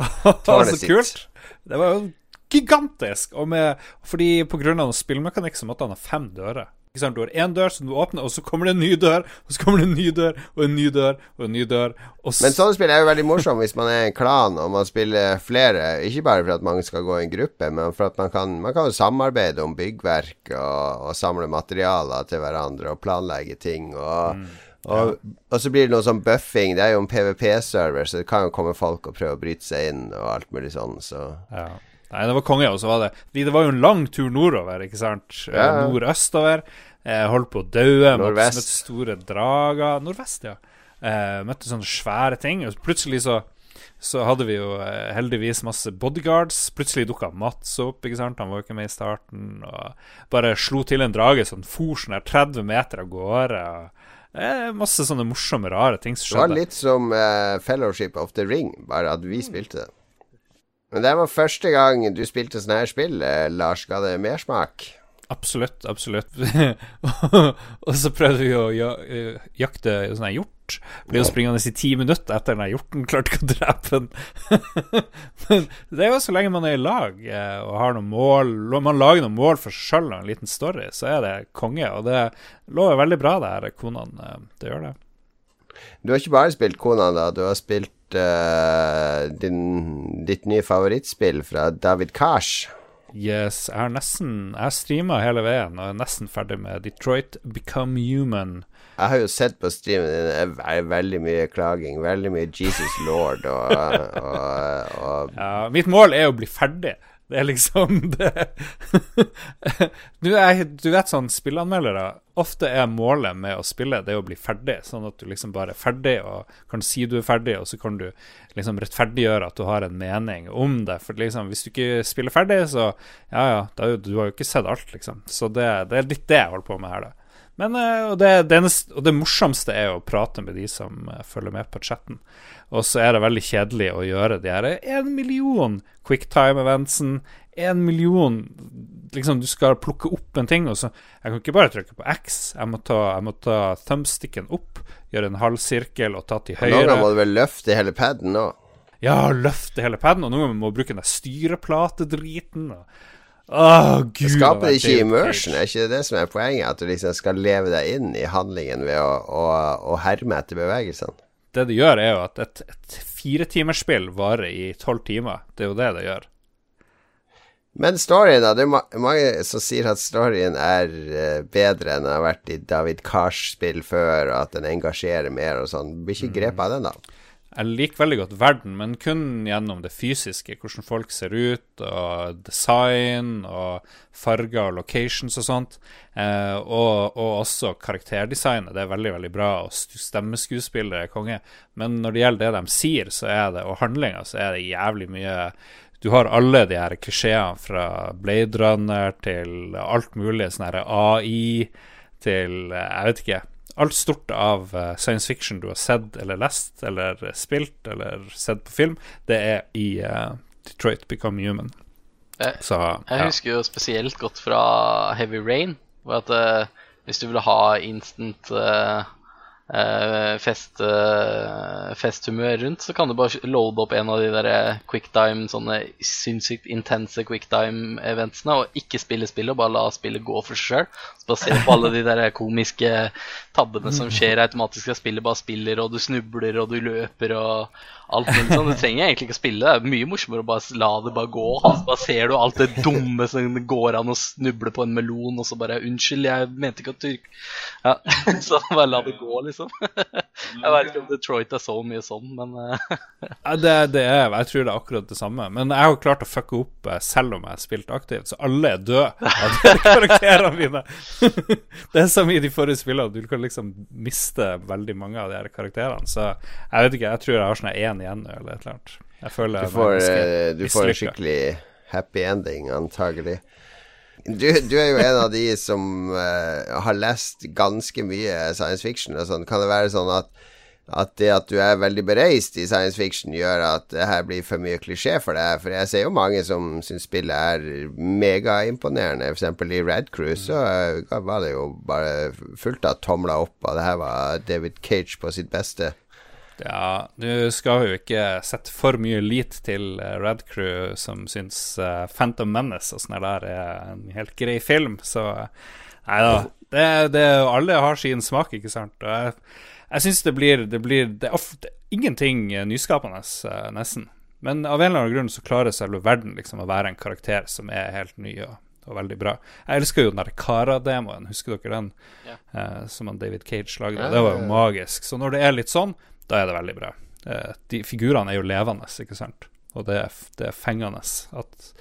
A: tårnet sitt.
B: Det var jo gigantisk. Og med, fordi pga. spillmekanikk så måtte han ha fem dører. Ikke sant? Du har én dør som du åpner, og så kommer det en ny dør, og så kommer det en ny dør, og en ny dør, og en ny dør.
A: Men sånne spill er jo veldig morsomme hvis man er en klan og man spiller flere. Ikke bare for at man skal gå i en gruppe, men for at man kan, man kan jo samarbeide om byggverk og, og, samle materialer til hverandre og planlegge ting. og mm. Og, og, så blir det noe sånn buffing. Det er jo en PVP-server, så det kan jo komme folk og prøve å bryte seg inn og alt mulig sånn, så
B: ja. Nei, det var konge, og så var det det var jo en lang tur nordover, ikke sant? Ja. Nordøstover. Holdt på å daue. Møtte store drager. Nordvest, ja. Eh, møtte sånne svære ting. Og plutselig så, så hadde vi jo eh, heldigvis masse bodyguards. Plutselig dukka Mats opp, ikke sant. Han var jo ikke med i starten. Og bare slo til en drage sånn for sånn her 30 meter av gårde. Eh, masse sånne morsomme, rare ting som
A: skjedde. Det var litt som uh, Fellowship of the Ring, bare at vi spilte det. Men det var første gang du spilte sånne her spill, eh, Lars. Ga det mersmak?
B: Absolutt, absolutt. og så prøvde vi å eh, jakte sånn her hjort. Ble jo springende i ti minutter etter den hjorten klarte å drepe den. Men det er jo så lenge man er i lag eh, og har noen mål Man lager noen mål for seg sjøl og en liten story, så er det konge. Og det lover veldig bra, det her Konan. Det gjør det.
A: Du har ikke bare spilt Konan, da. Du har spilt uh, din, ditt nye favorittspill fra David Cash.
B: Yes, jeg har nesten Jeg streama hele veien og er nesten ferdig med Detroit Become Human.
A: Jeg har jo sett på streamen din det er veldig mye klaging. Veldig mye Jesus Lord og, og, og
B: Ja, mitt mål er å bli ferdig. Det er liksom det du, er, du, vet sånn spillanmeldere Ofte er målet med å spille det å bli ferdig, sånn at du liksom bare er ferdig og kan si du er ferdig, og så kan du liksom rettferdiggjøre at du har en mening om det. For liksom, hvis du ikke spiller ferdig, så ja ja, da, du har jo ikke sett alt, liksom. Så det, det er litt det jeg holder på med her, da. Men, eh, det, det, og det morsomste er å prate med de som eh, følger med på chatten. Og så er det veldig kjedelig å gjøre de her én million quicktime-eventsen. Én million Liksom, du skal plukke opp en ting, og så Jeg kan ikke bare trykke på X. Jeg må ta, jeg må ta thumbsticken opp, gjøre en halv sirkel og ta til høyre.
A: Ganger må du vel løfte hele paden òg?
B: Ja, løfte hele paden, og noen ganger må du bruke den styreplatedriten. Og Oh, Gud,
A: Skaper det ikke immersion? Er ikke det som er poenget? At du liksom skal leve deg inn i handlingen ved å, å, å herme etter bevegelsene?
B: det det gjør, er jo at et, et firetimersspill varer i tolv timer. Det er jo det det gjør.
A: Men storyen, da. Det er mange som sier at storyen er eh, bedre enn den har vært i David Kars-spill før, og at den engasjerer mer og sånn. Blir ikke grepet av den, da?
B: Jeg liker veldig godt verden, men kun gjennom det fysiske. Hvordan folk ser ut, og design, og farger og locations og sånt. Eh, og, og, også karakterdesignet. Det er veldig veldig bra, og stemmeskuespillere er konge. Men når det gjelder det de sier, så er det, og handlinga, så er det jævlig mye Du har alle de her klisjeene fra Blade Runner til alt mulig, sånn her AI til Jeg vet ikke alt stort av uh, science fiction du har sett eller lest eller spilt eller sett på film, det er i uh, Detroit Become Human.
C: Jeg, Så, jeg husker jo spesielt godt fra Heavy Rain, hvor at uh, hvis du ville ha instant uh, fest, festhumør rundt, så kan du bare loade opp en av de der quicktime, sånne sinnssykt intense quicktime-eventsene, og ikke spille spillet, og bare la spillet gå for seg sjøl. Basert på alle de der komiske tabbene som skjer automatisk av spillet bare spiller, og du snubler, og du løper, og alt mulig sånn. Du trenger egentlig ikke å spille. Det er mye morsommere å bare la det bare gå. Altså, bare ser du alt det dumme som går an å snuble på en melon, og så bare 'Unnskyld, jeg mente ikke å tyrke ja. Så bare la det gå, liksom. Jeg vet ikke om Detroit er så mye sånn, men
B: eh, ja, det, det, er Jeg tror det er akkurat det samme. Men jeg har klart å fucke opp eh, selv om jeg har spilt aktivt, så alle er døde av karakterene mine. Det er som i de forrige spillene, du kan liksom miste veldig mange av de her karakterene. Så jeg vet ikke, jeg tror jeg har sånn én igjen nå, eller et eller annet. Jeg føler
A: du får, eh, du får en skikkelig happy ending, antagelig. Du, du, er jo en av de som uh, har lest ganske mye science fiction og sånn. Kan det være sånn at, at det at du er veldig bereist i science fiction, gjør at det her blir for mye klisjé for deg? For jeg ser jo mange som syns spillet er megaimponerende. Eksempel i Red Cruise så uh, var det jo bare fullt av tomler opp, og det her var David Cage på sitt beste.
B: Ja, du skal jo ikke sette for mye lit til eh, Red Crew, som syns uh, Phantom Menace og sånn der er en helt grei film, så nei da. Det, det, alle har sin smak, ikke sant. Og jeg, jeg syns det blir Det blir det er ofte ingenting nyskapende, eh, nesten. Men av en eller annen grunn så klarer selve verden liksom å være en karakter som er helt ny og, og veldig bra. Jeg elsker jo den der Kara-demoen, husker dere den?
C: Ja.
B: Eh, som han David Cage lagde. Det var jo magisk. Så når det er litt sånn, da er det veldig bra. Eh, de figurene er jo levende, ikke sant. Og det, er- det er fengende at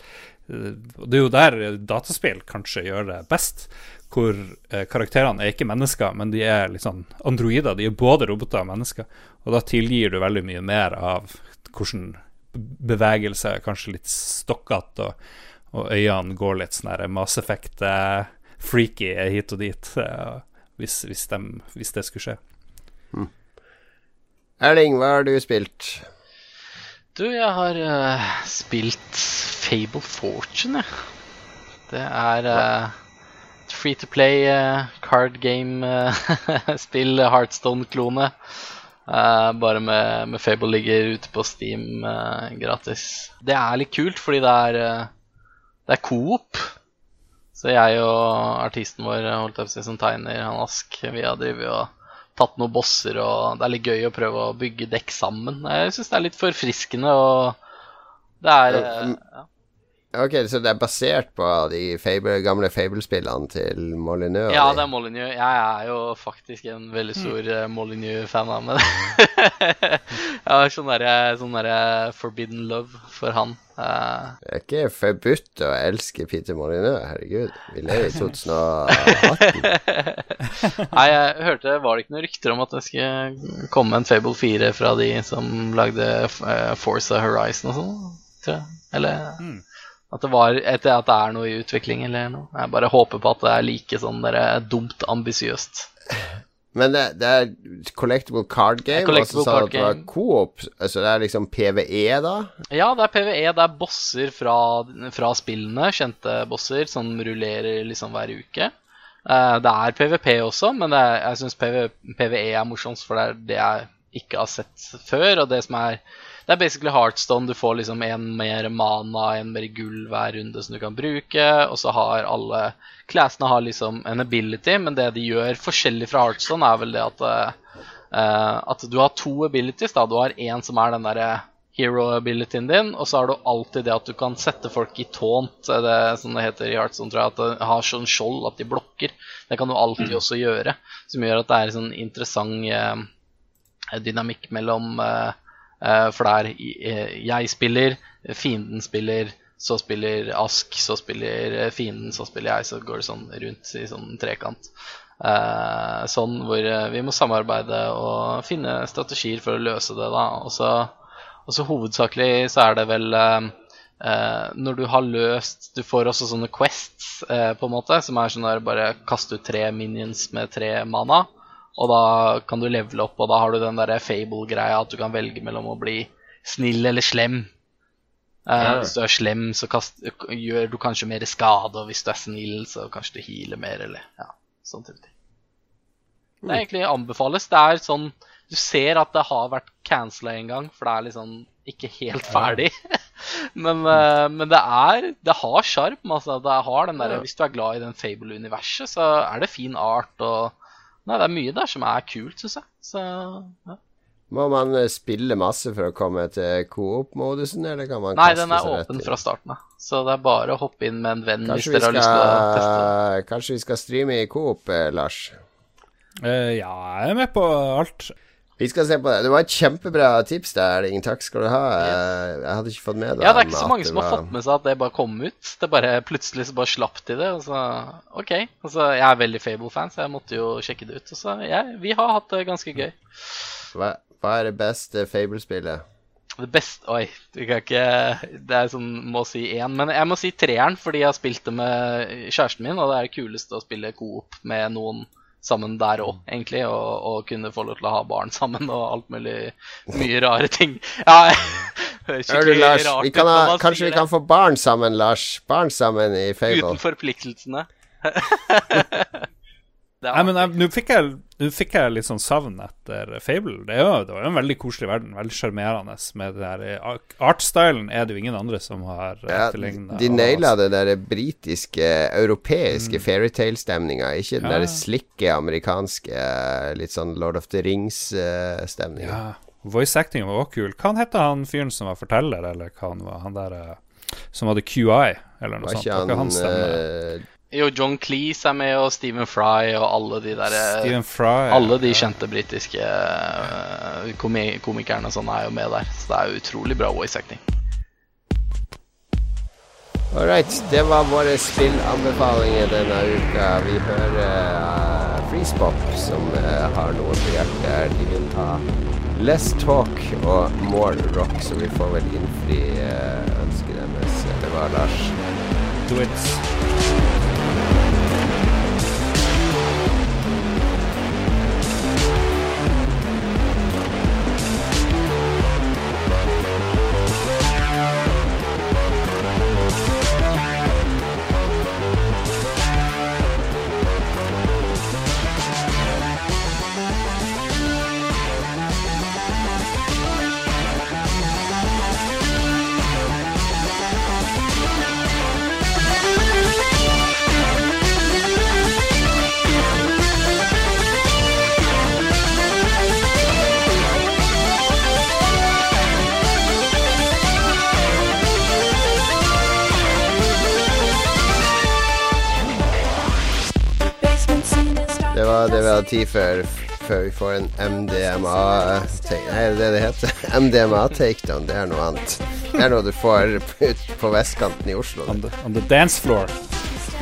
B: eh, og Det er jo der dataspill kanskje gjør det best, hvor eh, karakterene er ikke mennesker, men de er sånn androider. De er både roboter og mennesker, og da tilgir du veldig mye mer av hvordan bevegelse er kanskje litt stokkete, og, og øynene går litt sånn Mass Effect eh, freaky hit og dit, eh, hvis, hvis, de, hvis det skulle skje.
A: Erling, hva har du spilt?
C: Du, jeg har uh, spilt Fable Fortune, jeg. Det er uh, free to play eh, card game-spill, Heartstone-klone. Eh, bare med, med Fable ligger ute på Steam eh, gratis. Det er litt kult, fordi det er, eh, det er coop. Så jeg og artisten vår, holdt jeg som tegner, han Ask, vi har drevet og tatt noen bosser, og det er litt gøy å prøve å bygge dekk sammen. Jeg syns det er litt forfriskende, og det er eh, ja.
A: Ok, Så det er basert på de Fable, gamle Fable-spillene til Molyneux?
C: Ja, det er Molyneux. Jeg er jo faktisk en veldig stor mm. Molyneux-fan av meg. jeg har sånn derre sånn der forbidden love for han. Uh...
A: Det er ikke forbudt å elske Peter Molyneux, herregud. Vi lever i 2018.
C: nei, jeg hørte Var det ikke noen rykter om at det skulle komme en Fable 4 fra de som lagde uh, Forza Horizon og sånn? Tror jeg. Eller at det var etter at det er noe i utvikling eller noe. Jeg bare håper på at det er like sånn der, dumt ambisiøst.
A: Men det, det er collectible card game, og
C: collectible
A: så sa du
C: card
A: at det var coop. Altså det er liksom PVE, da?
C: Ja, det er PVE. Det er bosser fra, fra spillene. Kjente bosser som rullerer liksom hver uke. Eh, det er PVP også, men det er, jeg syns PVE er morsomst, for det er det jeg ikke har sett før. Og det som er Det er basically Heartstone. Du får liksom en mer mana, en mer gull hver runde som du kan bruke. Og så har alle classene har liksom en ability, men det de gjør forskjellig fra Heartstone, er vel det at uh, at du har to abilities. da Du har en som er den derre hero-abilityen din, og så har du alltid det at du kan sette folk i taunt, er det som det heter i Heartstone, tror jeg, at det har sånn skjold at de blokker. Det kan du alltid også gjøre, som gjør at det er en sånn interessant eh, dynamikk mellom eh, eh, For det er eh, jeg spiller, fienden spiller, så spiller Ask, så spiller eh, fienden, så spiller jeg, så går det sånn rundt i sånn trekant. Eh, sånn hvor eh, vi må samarbeide og finne strategier for å løse det, da. Og så, og så hovedsakelig så er det vel eh, eh, når du har løst Du får også sånne quests, uh, på en måte, som er sånn der bare kaste ut tre minions med tre mana. Og da kan du levele opp, og da har du den der fable-greia at du kan velge mellom å bli snill eller slem. Eh,
A: Ja.
C: Hvis du er slem, så kast, gjør du kanskje mer skade, og hvis du er snill, så kanskje du healer mer, eller ja, sånn type ting. Det er egentlig anbefales. Det er sånn Du ser at det har vært cancela en gang, for det er liksom ikke helt ferdig. men, uh, men det er Det har sjarm. Altså, det har den der. Hvis du er glad i den Fable-universet, så er det fin art og Nei, det er mye der som er kult, syns jeg. Så ja.
A: Må man eh, spille masse for å komme til coop-modusen, eller kan man
C: Nei,
A: kaste
C: den er åpen fra starten av. Så det er bare å hoppe inn med en venn
A: Kanskje vi,
C: dere har lyst til å teste.
A: kanskje vi skal streame i coop, eh, Lars?
B: Uh, ja, jeg er med på alt.
A: Vi skal se på det. Det var et kjempebra tips der, Ingen Takk skal du ha. Yes. Jeg hadde ikke fått med det.
C: Ja, det er ikke så mange som har
A: var-
C: fått med seg at det bare kom ut. Det bare Plutselig så bare slapp de det. Og så, ok. Altså, jeg er veldig Fable-fan, så jeg måtte jo sjekke det ut. Og så, ja, vi har hatt det ganske gøy.
A: Hva, hva er det beste Fable-spillet?
C: Det beste Oi, du kan ikke Det er sånn må si én. Men jeg må si treeren, fordi jeg har spilt det med kjæresten min, og det er det kuleste å spille coop med noen sammen der òg, egentlig. Og, og kunne få lov til å ha barn sammen og alt mulig mye rare ting. Ja,
A: Hør du, Lars. Vi kan ha, kanskje vi
C: det.
A: kan få barn sammen, Lars. Barn sammen i Fable.
C: Uten forpliktelsene.
B: Nei, men Nå fikk, fikk jeg litt sånn savn etter Fable. Det, er jo, det var jo en veldig koselig verden. Veldig sjarmerende. Med eh, Artstylen er det jo ingen andre som har
A: Ja,
B: etterlignet.
A: de naila det der britiske, europeiske fairytale-stemninga, ikke den
B: Mm. Ja.
A: der slikke amerikanske, eh, litt sånn Lord of the Rings-stemninga.
B: Ja. Voice acting var også kul. Hva het han fyren som var forteller, eller hva han var? Han der eh, som hadde QI, eller noe
A: Var
B: sånt.
A: ikke
B: Var ikke
A: han
B: stemme?
A: Eh,
C: Jo, John Cleese er med, og Stephen Fry og alle de der eh,
B: Fry.
C: Alle de
B: ja.
C: kjente britiske eh, komi komikerne og sånn er jo med der. Så det er utrolig bra voice acting.
A: All right, det var våre spillanbefalinger denne uka. Vi hører uh, Freezepop, som uh, har noe på hjertet. De vil ha less talk og more rock, så vi får vel innfri uh, ønsket deres. Det var Lars?
B: Do it.
A: Det var det vi hadde tid før, før vi får en MDMA take, Nei, det er det det heter. MDMA-takedown. Det er noe annet. Det er noe du får ut på vestkanten i Oslo.
B: On the, on the dance floor.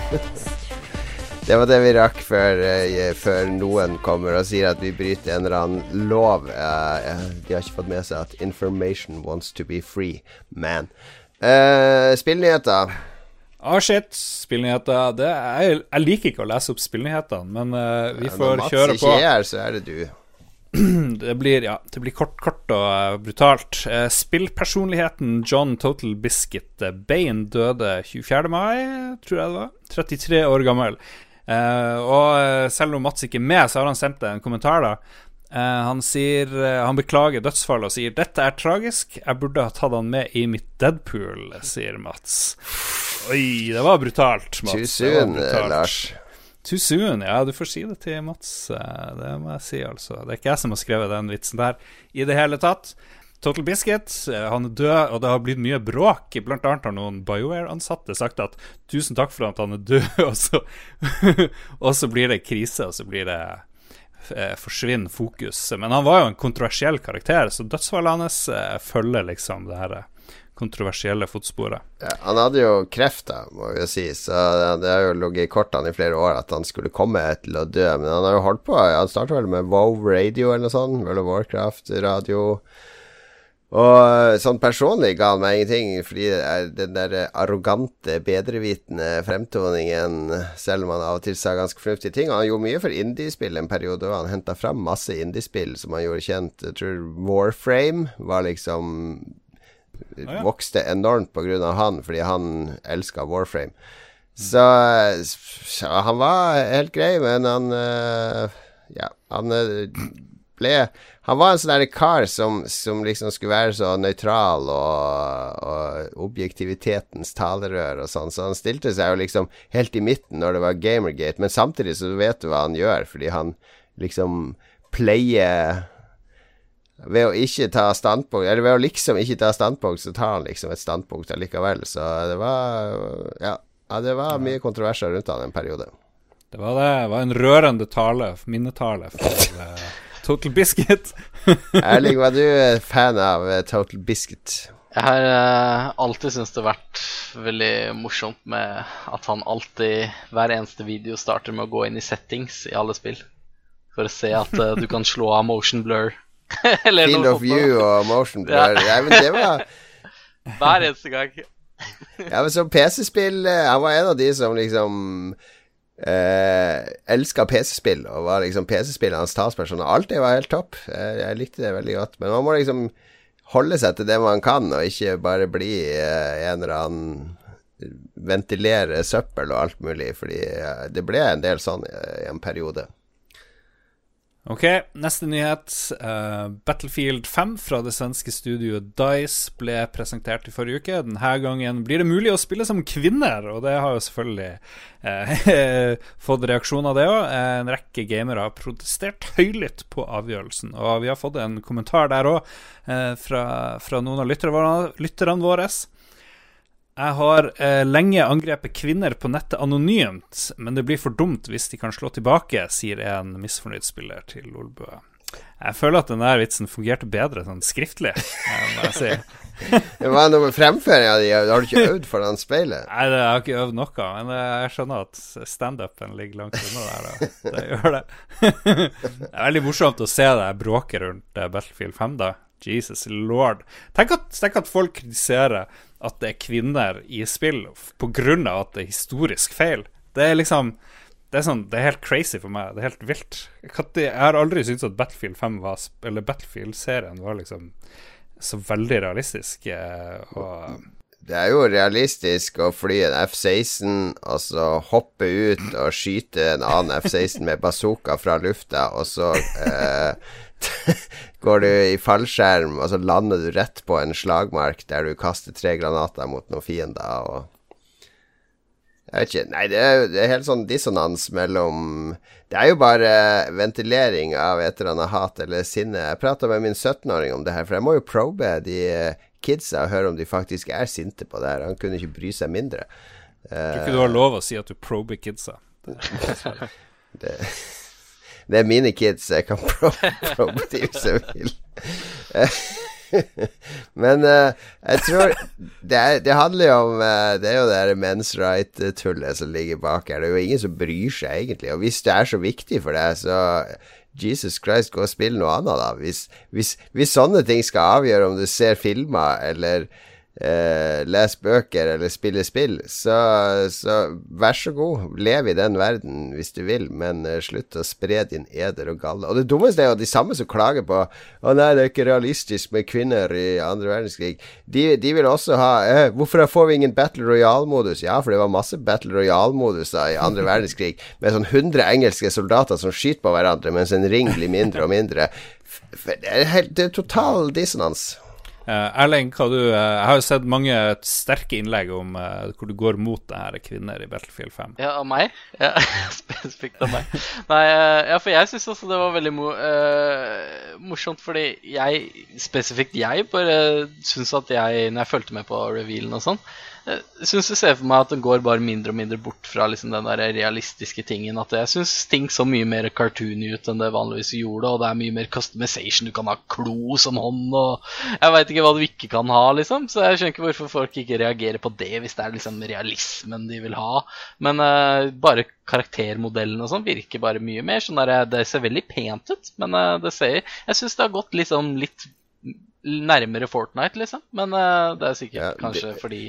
A: Det var det vi rakk før, eh, før noen kommer og sier at vi bryter en eller annen lov. Eh, eh, de har ikke fått med seg at 'information wants to be free', man. Uh, Spillnyheter.
B: Ah, shit. Spillnyheter. Det jeg, jeg liker ikke å lese opp spillnyhetene, men uh, vi
A: Når
B: får
A: Mats
B: kjøre
A: ikke er her, så er det du.
B: Det blir, ja, det blir kort, kort og uh, brutalt. Uh, spillpersonligheten John Total Biscuit Bain døde 24. mai, tror jeg det var. 33 år gammel. Og selv om Mats ikke er med, så har han sendt en kommentar, da. Eh, han sier eh, Han beklager dødsfallet og sier 'Dette er tragisk. Jeg burde ha tatt han med i mitt Deadpool', sier Mats. Oi, det var brutalt, Mats.
A: Too soon, eh. Lars.
B: Too soon, ja, du får si det til Mats. Det må jeg si, altså. Det er ikke jeg som har skrevet den vitsen der i det hele tatt. Total Biscuit, han er død, og det har blitt mye bråk. Blant annet har noen BioWare-ansatte sagt at 'tusen takk for at han er død', og så, og så blir det krise, og så blir det forsvinner fokus. Men han var jo en kontroversiell karakter, så dødsfallet hans eh, følger liksom det her eh, kontroversielle fotsporet.
A: Ja, han hadde jo kreft, må vi si, så det har jo ligget i kortene i flere år at han skulle komme til å dø. Men han har jo holdt på. Han starta vel med Wow Radio eller noe sånt. World of Warcraft radio. Og sånn personlig ga han meg ingenting, fordi den der arrogante, bedrevitende fremtoningen, selv om han av og til sa ganske fornuftige ting. Han gjorde mye for indiespill en periode, og han henta fram masse indiespill som han gjorde kjent. Jeg tror Warframe var liksom vokste enormt på grunn av han, fordi han elska Warframe. Så, så han var helt grei, men han eh, Ja, han eh, ble Han var en sånn kar som, som liksom skulle være så nøytral og, og objektivitetens talerør og sånn, så han stilte seg jo liksom helt i midten når det var Gamergate, men samtidig så vet du hva han gjør, fordi han liksom pleier ved å ikke ta standpunkt Eller ved å liksom ikke ta standpunkt, så tar han liksom et standpunkt allikevel. Så det var Ja, det var mye kontroverser rundt han en periode.
B: Det var, det, det var en rørende tale, minnetale for eh, Total Biscuit.
A: Erling, var du eh, fan av eh, Total Biscuit?
C: Jeg har uh, alltid syntes det har vært veldig morsomt med at han alltid, hver eneste video, starter med å gå inn i settings i alle spill. For å se at uh, du kan slå av motion blur. Eller
A: Field
C: noe
A: of. View og Motion Blur. Ja. men det var
C: Hver eneste gang.
A: Ja, men som PC-spill Han var en av de som liksom eh, elska PC-spill, og var liksom PC-spillernes talsperson. Alt det var helt topp. Jeg, jeg likte det veldig godt. Men man må liksom holde seg til det man kan, og ikke bare bli eh, en eller annen ventilere søppel og alt mulig, fordi eh, det ble en del sånn i en periode.
B: Ok, neste nyhet. Uh, Battlefield 5 fra det svenske studioet Dice ble presentert i forrige uke. Denne gangen blir det mulig å spille som kvinner, og det har jo selvfølgelig uh, fått reaksjoner, det òg. En rekke gamere har protestert høylytt på avgjørelsen, og vi har fått en kommentar der òg, uh, fra, fra, noen av lytterne våre. Jeg har eh, lenge angrepet kvinner på nettet anonymt, men det blir for dumt hvis de kan slå tilbake, sier en misfornøyd spiller til Lolbø. Jeg føler at den der vitsen fungerte bedre sånn skriftlig, må jeg si.
A: Hva er noe med fremføringa di? Har du ikke øvd foran speilet?
B: Nei, jeg har ikke øvd noe, men jeg skjønner at standupen ligger langt unna der. Da. Det gjør det. det er veldig morsomt å se deg bråke rundt eh, Battlefield 5, da. Jesus lord. Tenk at, tenk at folk kritiserer at det er kvinner i spill pga. at det er historisk feil. Det er liksom det er, sånn, det er helt crazy for meg. Det er helt vilt. Jeg har aldri syntes at Battlefield 5 var Eller Battlefield-serien var liksom så veldig realistisk. Eh, og
A: det er jo realistisk å fly en F-16 og så hoppe ut og skyte en annen F-16 med bazooka fra lufta, og så eh, går du i fallskjerm, og så lander du rett på en slagmark der du kaster tre granater mot noen fiender. og jeg vet ikke. Nei, det er, det er, helt sånn dissonans mellom Det er jo bare ventilering av et eller annet hat eller sinne. Jeg prata med min 17-åring om det her, for jeg må jo probe de kidsa og høre om de faktisk er sinte på det her. Han kunne ikke bry seg mindre.
B: Jeg Tror ikke du har lov å si at du prober kidsa.
A: det det er mine kids, jeg kan probe de hvis jeg vil. Men uh, jeg tror det, er, det, handler jo om uh, Det er jo det men's right-tullet som ligger bak her. Det er jo ingen som bryr seg, egentlig. Og hvis det er så viktig for deg, så Jesus Christ, gå og spill noe annet, da. Hvis, hvis, hvis sånne ting skal avgjøre om du ser filmer eller eh, lese bøker eller spille spill, så, så, vær så god, lev i den verden hvis du vil, men eh, slutt å spre din eder og galle. Og det dummeste er jo de samme som klager på Å nei, det er ikke realistisk med kvinner i andre verdenskrig. De, de vil også ha eh, Hvorfor får vi ingen Battle Royale-modus? Ja, for det var masse Battle Royale-moduser i andre verdenskrig med sånn 100 engelske soldater som skyter på hverandre, mens en ring blir mindre og mindre. Det er, helt, det er total dissonans.
B: Uh, Erling, du, uh, jeg har jo sett mange sterke innlegg om uh, hvor du går mot det her kvinner i Battlefield 5.
C: Ja, av meg? Ja, Spesifikt av meg. Nei, ja, for jeg syns også det var veldig mo morsomt, fordi jeg, spesifikt jeg, bare syns at jeg, når jeg fulgte med på revealen og sånn, jeg syns jeg ser for meg at den går bare mindre og mindre bort fra liksom den der realistiske tingen. At jeg syns ting så mye mer cartoony ut enn det vanligvis gjorde, og det er mye mer customization. Du kan ha klo som hånd, og jeg veit ikke hva du ikke kan ha, liksom. Så jeg skjønner ikke hvorfor folk ikke reagerer på det, hvis det er liksom realismen de vil ha. Men uh, bare karaktermodellen og sånn virker bare mye mer sånn der, Det ser veldig pent ut, men uh, det ser Jeg syns det har gått liksom litt nærmere Fortnite, liksom. Men uh, det er sikkert ja, kanskje de, fordi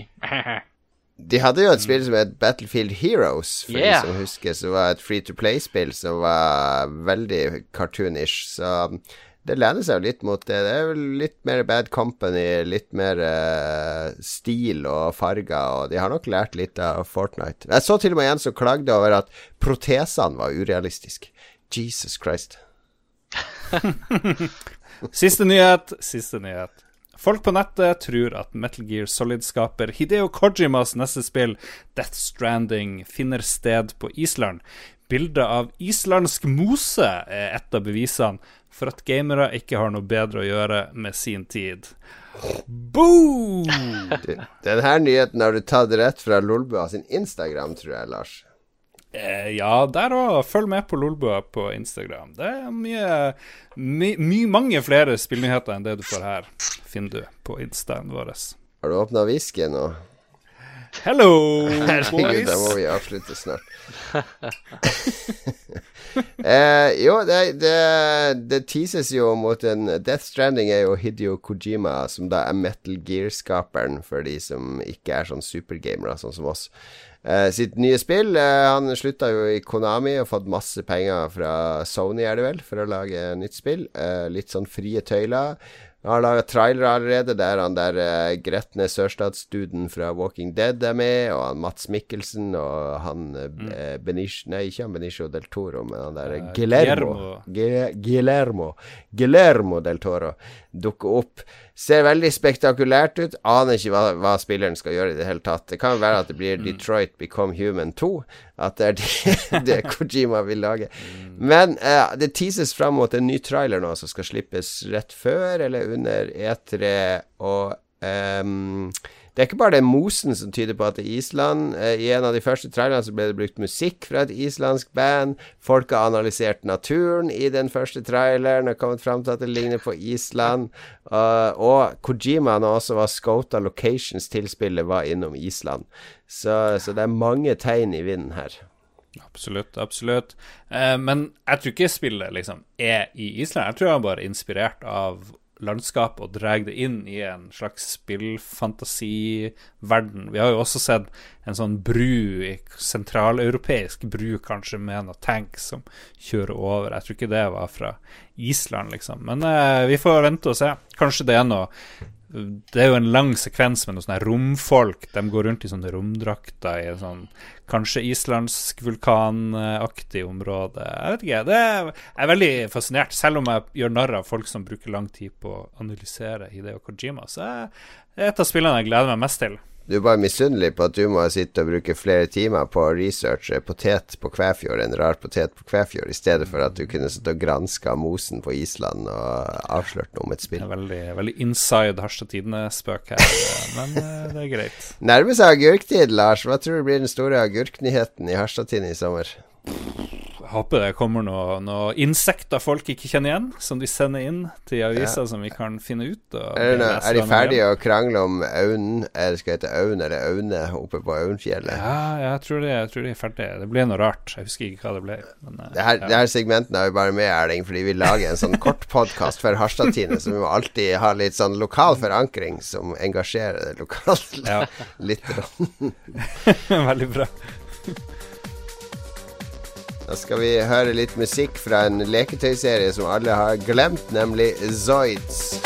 A: De hadde jo et spill som het Battlefield Heroes, for yeah. de som husker, som var et free to play-spill som var veldig cartoonish. Så um, det lener seg jo litt mot det. Det er vel litt mer Bad Company, litt mer uh, stil og farger, og de har nok lært litt av Fortnite. Jeg så til og med en som klagde over at protesene var urealistiske. Jesus Christ.
B: Siste nyhet, siste nyhet. Folk på nettet tror at Metal Gear Solid-skaper Hideo Kojimas neste spill, Death Stranding, finner sted på Island. Bildet av islandsk mose er et av bevisene for at gamere ikke har noe bedre å gjøre med sin tid. Boom!
A: Denne nyheten har du tatt rett fra Lolbua sin Instagram, tror jeg, Lars.
B: Eh, ja, der òg. Følg med på Lolbua på Instagram. Det er mye, my, my, mange flere spillnyheter enn det du får her, finner du på instaen vår.
A: Har du åpna whisky nå?
B: Hello,
A: boys. da må vi avslutte snart. eh, jo, det, det, det, teases jo mot en Death Stranding er jo Hidio Kojima, som da er Metal Gear-skaperen, for de som ikke er sånn supergamere, sånn som oss. Uh, sitt nye spill. Uh, han slutta jo i Konami og fått masse penger fra Sony, er det vel, for å lage nytt spill. Uh, litt sånn frie tøyler. Han har laga trailere allerede der han der uh, gretne sørstatsduden fra Walking Dead er med, og han Mats Mikkelsen og han uh, mm. Benicio Nei, ikke han Benicio del Toro, men han der uh, Guillermo. Guillermo. Guillermo del Toro dukker opp. Ser veldig spektakulært ut. Aner ikke hva, hva, spilleren skal gjøre i det hele tatt. Det kan være at det blir mm. Detroit Become Human 2. At det er det, det Kojima vil lage. Men uh, det teases fram mot en ny trailer nå som skal slippes rett før eller under E3. Og um, det er ikke bare det mosen som tyder på at det er Island. Eh, I en av de første trailerne så ble det brukt musikk fra et islandsk band. Folk har analysert naturen i den første traileren og kommet fram til at det ligner på Island. Uh, og Kojima, når også var scota locations til spillet, var innom Island. Så, så, det er mange tegn i vinden her.
B: Absolutt, absolutt. Uh, men jeg tror ikke spillet liksom er i Island. Jeg tror bare er inspirert av landskap og drar det inn i en slags spillfantasiverden. Vi har jo også sett en sånn bru, sentraleuropeisk bru kanskje, med noen tanks som kjører over. Jeg tror ikke det var fra Island, liksom. Men eh, vi får vente og se. Kanskje det er noe det er jo en lang sekvens med noen sånne romfolk. De går rundt i sånne romdrakter i en sånn kanskje islandsk vulkanaktig område. Jeg vet ikke. Det er, jeg er veldig fascinert, selv om jeg gjør narr av folk som bruker lang tid på å analysere Hideo Kojima. Så det er et av spillene jeg gleder meg mest til.
A: Du er bare misunnelig på at du må sitte og bruke flere timer på å researche potet på Kvæfjord, en rar potet på Kvæfjord, i stedet for at du kunne sitte og granska mosen på Island og avslørt noe om et spill.
B: Det veldig, veldig inside Harstad Tidende-spøk her, men eh, det er greit.
A: Nærmer seg agurktid, Lars. Hva tror du blir den store agurknyheten i Harstad Tidende i sommer?
B: Håper det kommer noen noe insekter folk ikke kjenner igjen, som de sender inn til avisa, ja. som vi kan finne ut.
A: er, det, er de ferdige å krangle om Aun, er det skal hete Aun eller Aune oppe på Aunfjellet?
B: Ja, jeg tror, det, jeg tror de er ferdige. Det ble noe rart. Jeg husker ikke hva det ble. Men,
A: eh, det, her, ja. det her segmenten er vi bare med, Erling, fordi vi lager en sånn kort podkast for Harstad-Tine, så vi må alltid ha litt sånn lokal forankring som engasjerer det lokalt ja. litt.
B: Veldig bra.
A: Da skal vi høre litt musikk fra en leketøyserie som alle har glemt, nemlig Zoids.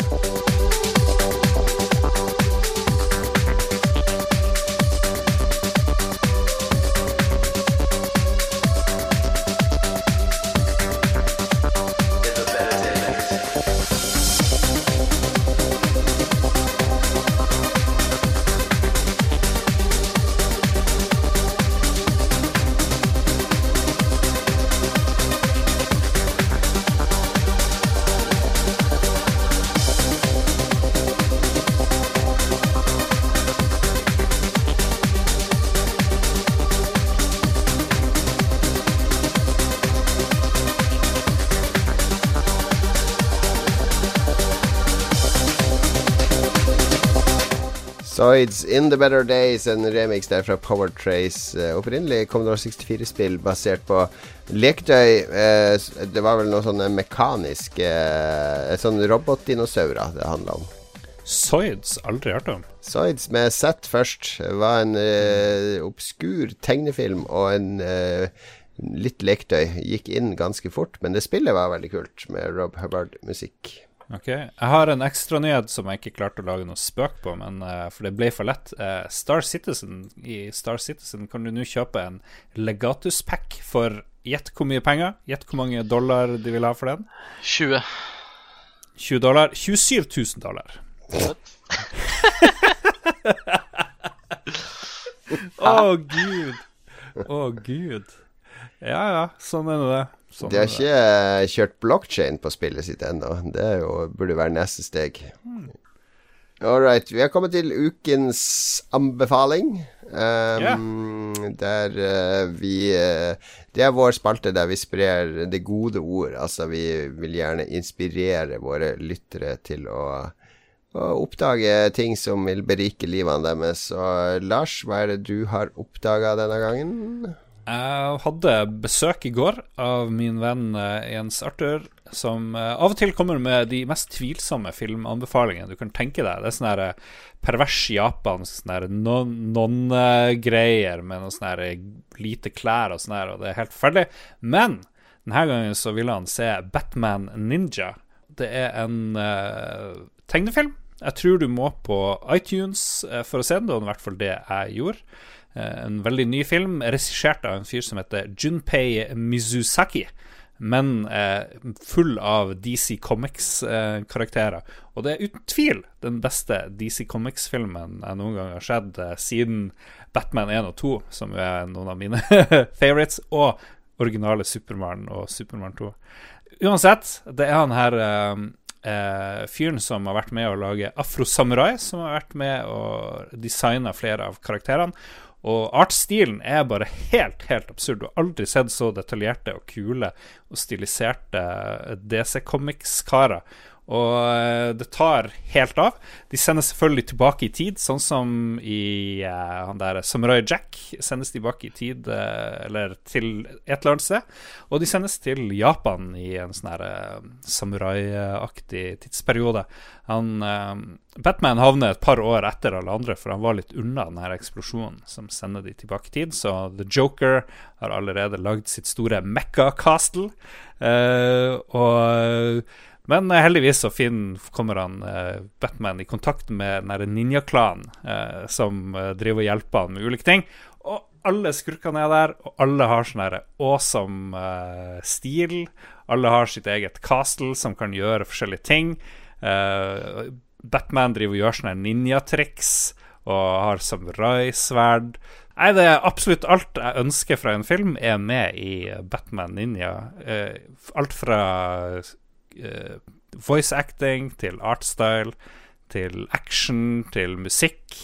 A: Zoids In The Better Days, en remix der fra Power Trace. Uh, opprinnelig Commodore 64-spill basert på leketøy. Uh, det var vel noe sånne mekaniske uh, Sånn robotdinosaurer det handla om.
B: Zoids? Aldri hørt om.
A: Zoids med Z først var en uh, obskur tegnefilm og en litt leketøy. Gikk inn ganske fort, men det spillet var veldig kult, med Rob Hubbard-musikk.
B: Ok, Jeg har en ekstranyhet som jeg ikke klarte å lage noe spøk på, men, uh, for det ble for lett. Uh, Star Citizen I Star Citizen kan du nå kjøpe en Legatus-pack for Gjett hvor mye penger? Gjett hvor mange dollar de vil ha for den?
C: 20.
B: 20 dollar. 27 000 dollar. Å, oh, gud. Å, oh, gud. Ja ja, sånn er det.
A: Sånn de har ikke uh, kjørt blockchain på spillet sitt ennå. Det jo, burde være neste steg. Hmm. All right. Vi har kommet til ukens anbefaling. Um, yeah. Der uh, vi uh, Det er vår spalte der vi sprer det gode ord. Altså, vi vil gjerne inspirere våre lyttere til å, å oppdage ting som vil berike livene deres. Og Lars, hva er det du har oppdaga denne gangen?
B: Jeg hadde besøk i går av min venn eh, Jens Arthur, som eh, av og til kommer med de mest tvilsomme filmanbefalingene du kan tenke deg. Det er sånn eh, pervers japansk sånn nonnegreier med noe sånn lite klær og sånn og det er helt forferdelig. Men denne gangen så ville han se Batman Ninja. Det er en uh, tegnefilm. Jeg tror du må på iTunes for å se den. Det var i hvert fall det jeg gjorde. Eh, en veldig ny film, regissert av en fyr som heter Junpei Mizusaki. Men eh, full av DC Comics-karakterer. og det er uten tvil den beste DC Comics-filmen jeg noen gang har sett eh, siden Batman 1 og 2, som er noen av mine favorites, og originale Supermann og Supermann 2. Uansett, det er han her eh, eh, fyren som har vært med å lage Afro Samurai, som har vært med å designe flere av karakterene. Og artsstilen er bare helt, helt absurd. Du har aldri sett så detaljerte og kule og stiliserte DC Comics-karer. Og eh, det tar helt av. De sendes selvfølgelig tilbake i tid, sånn som i uh, han der Samurai Jack. Sendes tilbake i tid, uh, eller til et eller annet sted. Og de sendes til Japan i en sånn her uh, samurai-aktig tidsperiode. Han, Batman havner et par år etter alle andre, for han var litt unna denne eksplosjonen som sender de tilbake i tid. Så The Joker har allerede lagd sitt store Mekka-castle. og men eh, heldigvis så fin, kommer han uh, Batman i kontakt med den ninjaklanen uh, som uh, driver og hjelper han med ulike ting. Og alle skurkene er der, og alle har sånn awesome stil. Alle har sitt eget castle som kan gjøre forskjellige ting. Batman driver og gjør sånne ninjatriks og har samurai-sverd. Nei, det er absolutt alt jeg ønsker fra en film, er med i Batman Ninja. alt fra uh, voice acting, til artstyle, til action, til musikk.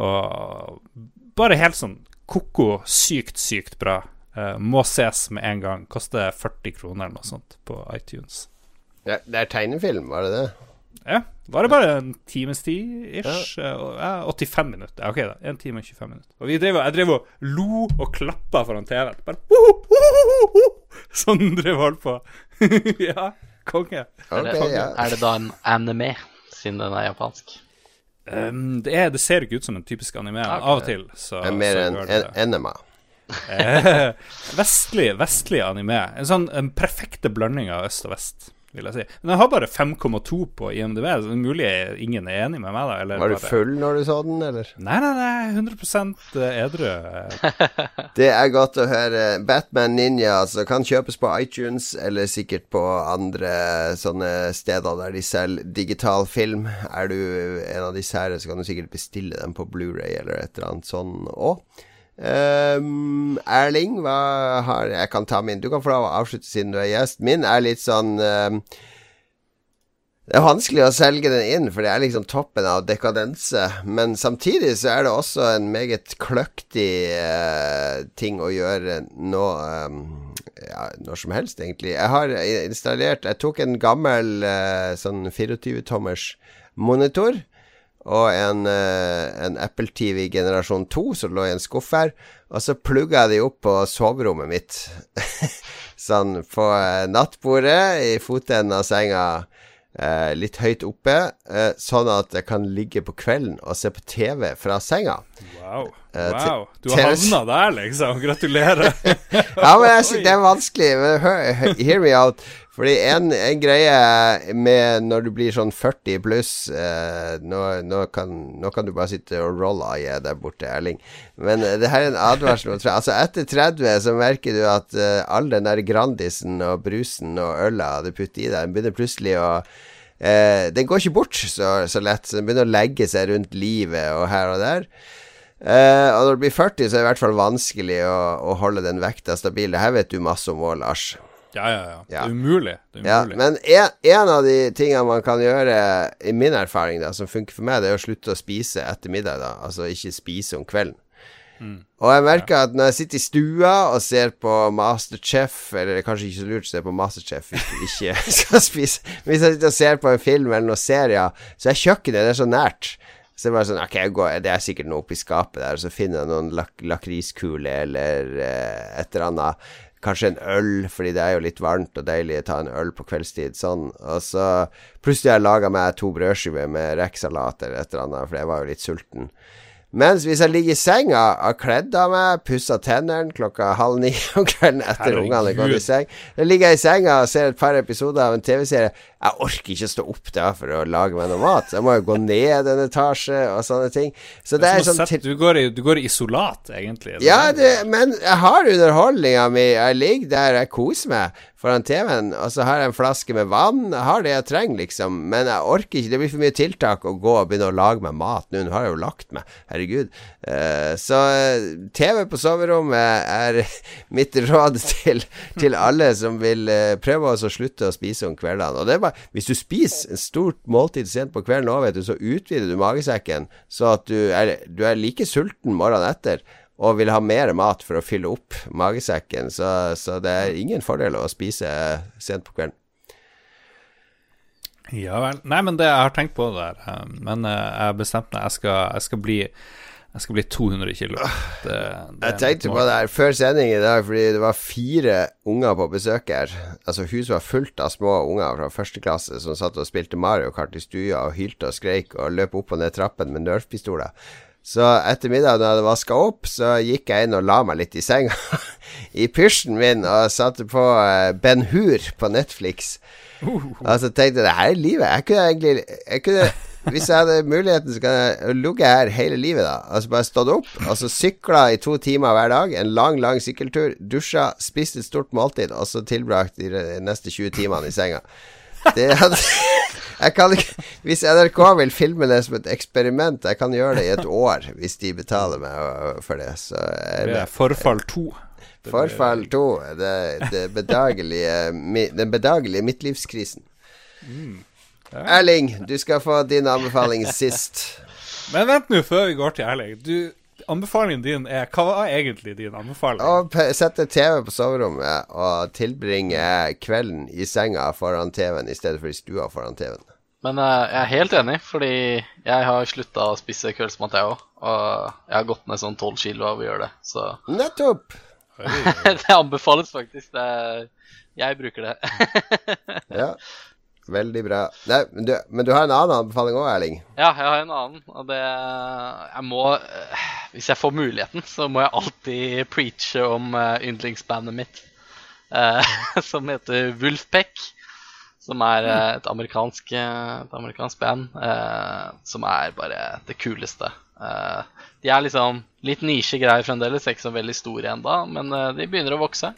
B: Og bare helt sånn ko-ko, sykt, sykt bra. Uh, må ses med en gang. Koster 40 kroner eller noe sånt på iTunes.
A: Ja, det er tegnefilm, var det det?
B: Ja. Var det bare en times tid ish? Ja. ja 85 minutter. Ok, da. En time og 25 minutter. Og drev, jeg drev og lo og klappa foran TV-en. Bare ho, ho, ho, Sånn drev holdt på. ja. Konge.
A: Okay, ja.
C: er det da en anime, siden den er japansk?
B: Um, det, er, det, ser ikke ut som en typisk anime.
C: Okay.
B: Av og til så,
A: Det er mer enn en, enema.
B: Eh, vestlig, vestlig anime. En sånn en perfekte blanding av øst og vest vil jeg si. Men jeg har bare 5,2 på IMDb, så det er mulig ingen er enig med meg. da eller
A: Var du full når du så den, eller?
B: Nei, nei, nei, 100% edru.
A: det er godt å høre. Batman Ninja altså, kan kjøpes på iTunes, eller sikkert på andre sånne steder der de selger digital film. Er du en av disse her, så kan du sikkert bestille dem på Blu-ray eller et eller annet sånn òg. Um, Erling, hva har Jeg kan ta min. Du kan få avslutte siden du er gjest. Min er litt sånn um, Det er vanskelig å selge den inn, for det er liksom toppen av dekadense. Men samtidig så er det også en meget kløktig uh, ting å gjøre nå um, ja, når som helst, egentlig. Jeg har installert Jeg tok en gammel uh, sånn 24-tommers monitor og en, uh, en Apple TV generasjon 2 som lå i en skuff her. Og så plugga jeg de opp på soverommet mitt. sånn på uh, nattbordet i fotenden av senga, uh, litt høyt oppe. sånn at jeg kan ligge på kvelden og se på TV fra senga.
B: Wow. Wow. Du har havna der, liksom. Gratulerer.
A: ja, men jeg synes det er vanskelig. Hear me out. Fordi en, en, greie med når du blir sånn 40 pluss eh, nå, nå, kan, nå, kan, du bare sitte og roll eye der borte, Erling. Men eh, det her er en advarsel. Altså Etter 30 så merker du at eh, all den der Grandisen og brusen og øla du putter i deg, den begynner plutselig å eh, Den går ikke bort så, så lett. Så den begynner å legge seg rundt livet og her og der. Uh, og når du blir 40, så er det i hvert fall vanskelig å, å holde den vekta stabil. Det her vet du masse om òg, Lars.
B: Ja, ja, ja. Det er umulig. Det er
A: Ja, men en, en, av de tingene man kan gjøre, i min erfaring, da, som funker for meg, det er å slutte å spise etter middag. da Altså ikke spise om kvelden. Mm. Og jeg merker ja. at når jeg sitter i stua og ser på Masterchef Eller det er kanskje ikke så lurt å se på Masterchef hvis du ikke skal spise Hvis jeg sitter og ser på en film eller noen serier, så er kjøkkenet det er så nært. Så det er bare sånn Ok, går, det er sikkert noe oppi skapet der, og så finner jeg noen lak lakriskule eller eh, et eller annet. Kanskje en øl, fordi det er jo litt varmt og deilig å ta en øl på kveldstid. Sånn. Og så plutselig har jeg laga meg to brødskiver med rekesalat eller et eller annet, for jeg var jo litt sulten. Mens hvis jeg ligger i senga, har kledd av meg, pussa tennene klokka halv ni om kvelden etter ungene har gått i seng Da ligger jeg i senga og ser et par episoder av en TV-serie. Jeg orker ikke stå opp da for å lage meg noe mat. Jeg må jo gå ned en etasje og sånne ting. Så det, er sånn
B: sett, du, går i, du, går i, isolat, egentlig.
A: Ja, det, men jeg har underholdninga mi. Jeg ligger der, jeg koser meg foran TV-en, og så har jeg en flaske med vann. Jeg har det jeg trenger, liksom. Men jeg orker ikke. Det blir for mye tiltak å gå og begynne å lage meg mat nå. Nå har jeg jo lagt meg. Herregud. Uh, så uh, TV på soverommet er mitt råd til, til alle som vil uh, prøve å slutte å spise om kveldene. Og det er bare Hvis du spiser en stort måltid sent på kvelden òg, vet du, så utvider du magesekken så at du er, du er like sulten morgenen etter og vil ha mer mat for å fylle opp magesekken. Så, så det er ingen fordel å spise sent på kvelden.
B: Ja vel. Nei, men det jeg har tenkt på det der. Eh, men eh, jeg har bestemt meg. Jeg jeg skal bli jeg skal bli 200 kilo. Det,
A: det jeg tenkte på det her før sending i dag, fordi det var fire unger på besøk her. Altså Huset var fullt av små unger fra første klasse som satt og spilte Mario Kart i stua og hylte og skreik og løp opp og ned trappen med nerfpistoler. Så etter middag, når jeg hadde vaska opp, så gikk jeg inn og la meg litt i senga. I pysjen min og satte på uh, Ben Hur på Netflix. Uh, Og så tenkte jeg det her er livet. Jeg kunne egentlig jeg kunne, Hvis jeg hadde muligheten, så kan jeg ligge her hele livet, da. Altså bare stått opp, altså sykla i to timer hver dag. En lang, lang sykkeltur. Dusja, spist et stort måltid, og så tilbrakt de neste 20 timene i senga. Det hadde jeg kan ikke Hvis NRK vil filme det som et eksperiment, jeg kan gjøre det i et år hvis de betaler meg for det. Så
B: det er Forfall 2.
A: Forfall 2. Det, det bedagelige, den bedagelige midtlivskrisen. Mm. Ja. Erling, du skal få din anbefaling sist.
B: Men vent nå, før vi går til Erling. Du, anbefalingen din er Hva var egentlig din anbefaling?
A: Å sette TV på soverommet og tilbringe kvelden i senga foran TV-en i stedet for i stua foran TV-en.
C: Men uh, jeg er helt enig, fordi jeg har slutta å spise kveldsmat, jeg òg. Og jeg har gått ned sånn tolv kilo av å gjøre det, så
A: Nettopp!
C: det anbefales faktisk. Det er... Jeg bruker det.
A: ja. Veldig bra. Nei, men, du, men, du, har en annen anbefaling òg, Erling?
C: Ja, jeg har en annen. Og det Jeg må Hvis jeg får muligheten, så må jeg alltid preache om uh, yndlingsbandet mitt, uh, som heter Wolfpack. Som er et, amerikansk, et amerikansk band som er bare det kuleste. de er liksom litt nisjegreier fremdeles, ikke så veldig store ennå, men de begynner å vokse.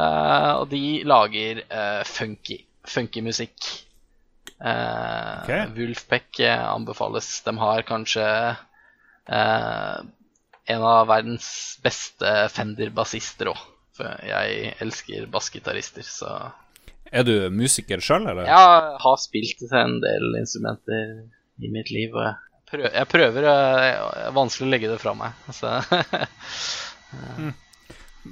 C: og de lager funky funky musikk. Eh, okay. Wolfpack eh, anbefales. De har kanskje uh, en av verdens beste Fender-bassister òg. For jeg elsker bassgitarister, så
B: Er du musiker sjøl, eller?
C: Jeg har spilt en del instrumenter i mitt liv. Og jeg prøver, jeg prøver Det er vanskelig å legge det fra meg. Så
B: mm.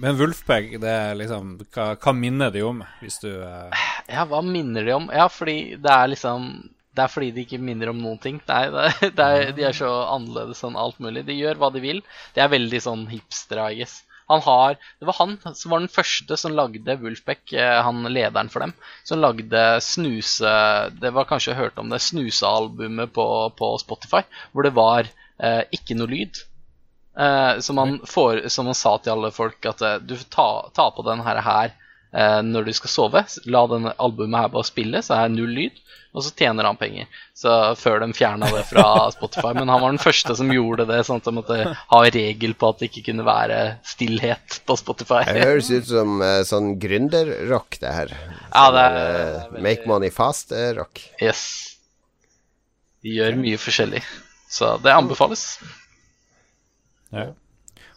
B: Men Wolfpack, det er liksom hva, hva, minner de om, hvis du uh...
C: Ja, hva minner de om? Ja, fordi det er liksom Det er fordi de ikke minner om noen ting. Nei, det, det er, de er så annerledes enn alt mulig. De gjør hva de vil. De er veldig sånn hipstere, I guess. Han har, det var han som var den første som lagde Wolfpack, eh, han lederen for dem, som lagde snuse Det var kanskje hørt om det snusealbumet på, på Spotify, hvor det var eh, ikke noe lyd. Eh, som, han får, som, han sa til alle folk at eh, du får ta på den her, her eh, når du skal sove. La denne albumet her bare spille, så er det null lyd. Og så tjener han penger. Så Før de fjerna det fra Spotify. Men han var den første som gjorde det, sånn at de måtte ha regel på at det ikke kunne være stillhet på Spotify.
A: Det høres ut som uh, sånn gründerrock, det her.
C: Ja, det er, uh,
A: veldig... Make money fast-rock.
C: yes. De gjør mye forskjellig. Så det anbefales.
B: Ja.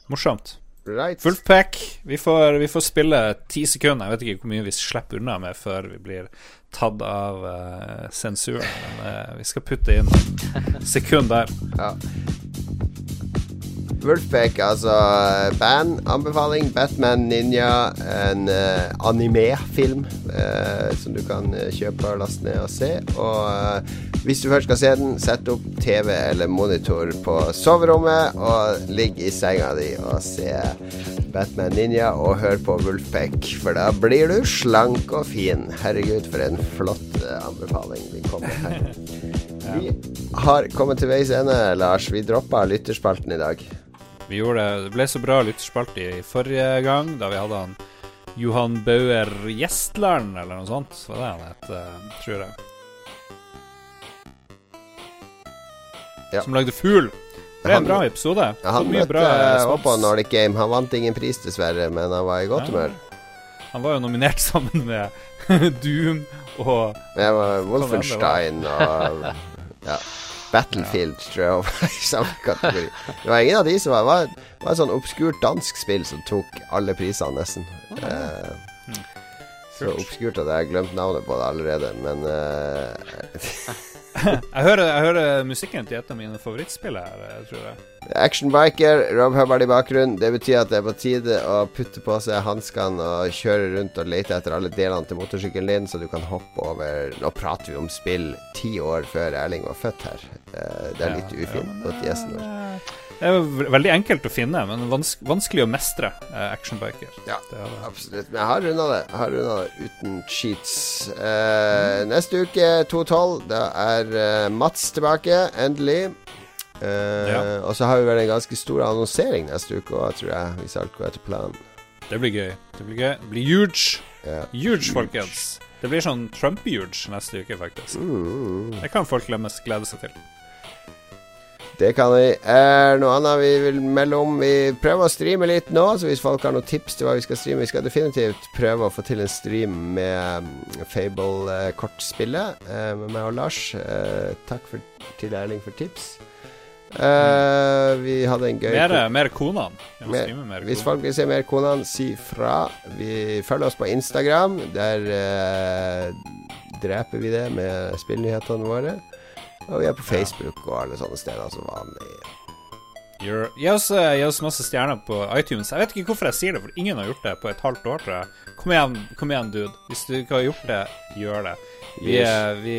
B: Morsomt.
A: Right.
B: Fullpack. Vi får, vi får spille ti sekunder. Jeg vet ikke hvor mye vi slipper unna med før vi blir tatt av uh, sensuren. Men uh, vi skal putte inn sekund der.
A: Ja. Wolfpack, altså band-anbefaling. Batman Ninja, en uh, anime-film uh, som du kan uh, kjøpe og laste ned og se. Og hvis du først skal se den, sett opp TV eller monitor på soverommet og ligg i senga di og se Batman Ninja og hør på Wolfpack, for da blir du slank og fin. Herregud, for en flott anbefaling vi kommer her. Vi har kommet til veis ende, Lars. Vi droppa lytterspalten i dag.
B: Vi gjorde det. Det ble så bra lytterspalte i forrige gang, da vi hadde han Johan Bauer Gjestland, eller noe sånt. Var det han het, eh, tror jeg.
A: Ja.
B: Som lagde Fugl. Det er en bra episode.
A: Ja, han
B: Fått mye
A: møtte opp på. Nordic Game. Han vant ingen pris, dessverre, men han var i godt humør.
B: Han var jo nominert sammen med Doom og
A: Wolfenstein og ja, Battlefield, tror jeg, var i samme kategori. Det var ingen av de som var Det var, var et sånn obskurt dansk spill som tok alle prisene, nesten. Uh, så obskurt at jeg har glemt navnet på det allerede, men eh,
B: jeg hører, jeg hører musikken til et av mine favorittspill her, eh, tror jeg.
A: Action Biker, Rob Hubbard i bakgrunnen. Det betyr at det er på tide å putte på seg hanskene og kjøre rundt og lete etter alle delene til motorsykkelen din, så du kan hoppe over Nå prater vi om spill ti år før Erling var født her. Eh, Det er litt ufint
B: ja, men det er- veldig enkelt å finne, men vans vanskelig å mestre eh, actionbiker.
A: Ja.
B: Det det.
A: Absolutt. Men jeg har runda det. Jeg har runda det uten cheats. Eh, neste uke, 2.12, da er eh, Mats tilbake. Endelig. Eh,
B: Ja.
A: Og så har vi vel en ganske stor annonsering neste uke òg, tror jeg, hvis alt går etter planen.
B: Det blir gøy. Det blir gøy. Det blir huge.
A: Ja.
B: Huge, folkens. Det blir sånn Trump-huge neste uke, faktisk.
A: Mm.
B: Det kan folk glemme, glede seg til.
A: Det kan vi. Er noe annet vi vil melde om? Vi prøver å streame litt nå, så hvis folk har noen tips til hva vi skal streame Vi skal definitivt prøve å få til en stream med mm, Fable-kortspillet eh, med meg og Lars. Eh, takk for, til Erling for tips. Eh, vi hadde en gøy
B: Mer, mer Konan.
A: Mer-
B: mer
A: Hvis folk vil se mer Konan, si fra. Vi følger oss på Instagram. Der eh, dreper vi det med spillnyhetene våre. Og vi er på Facebook og alle sånne steder som vanlig.
B: Gi oss, masse stjerner på iTunes. Jeg vet ikke hvorfor jeg sier det, for ingen har gjort det på et halvt år, tror jeg. Kom igjen, kom igjen, dude. Hvis du ikke har gjort det, gjør det. Vi,
A: Yes.
B: vi,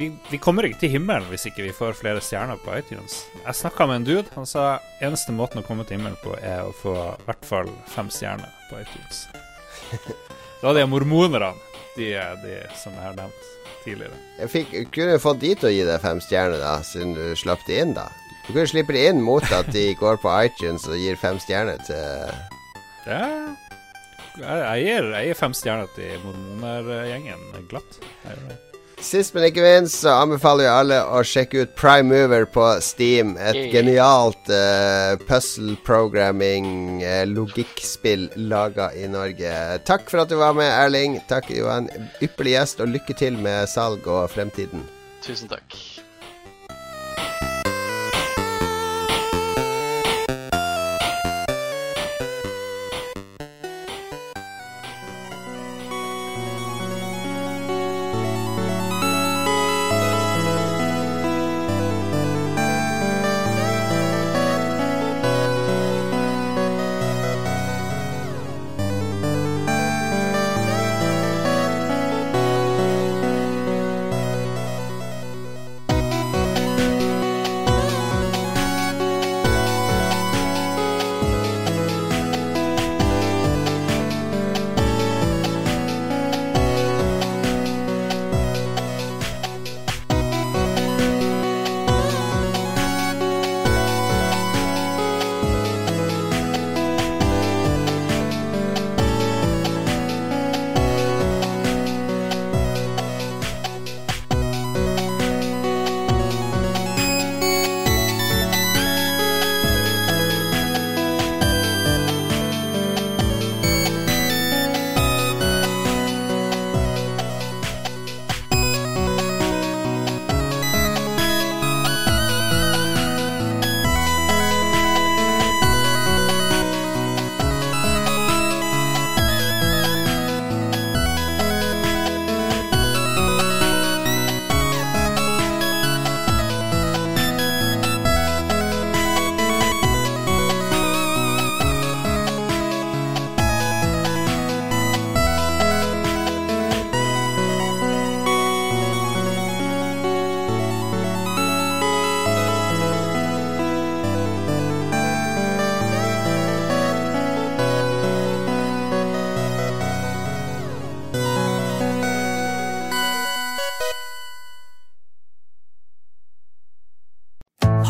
B: vi, vi kommer ikke til himmelen hvis ikke vi får flere stjerner på iTunes. Jeg snakka med en dude. Han sa eneste måten å komme til himmelen på, er å få i hvert fall fem stjerner på iTunes. Da er det mormonerne, de, de som jeg har nevnt tidligere.
A: Jeg fikk, kunne fått de til å gi deg fem stjerner, da, siden du slapp de inn, da. Du kunne slippe de inn mot at de går på iTunes og gir fem stjerner til
B: Ja jeg, gir, jeg gir fem stjerner til mormonergjengen glatt. Jeg gjør det.
A: Sist, men ikke minst, så anbefaler vi alle å sjekke ut Prime Mover på Steam. Et genialt uh, puzzle programming, uh, logikkspill laga i Norge. Takk for at du var med, Erling. Takk, du var en ypperlig gjest, og lykke til med salg og fremtiden.
C: Tusen takk.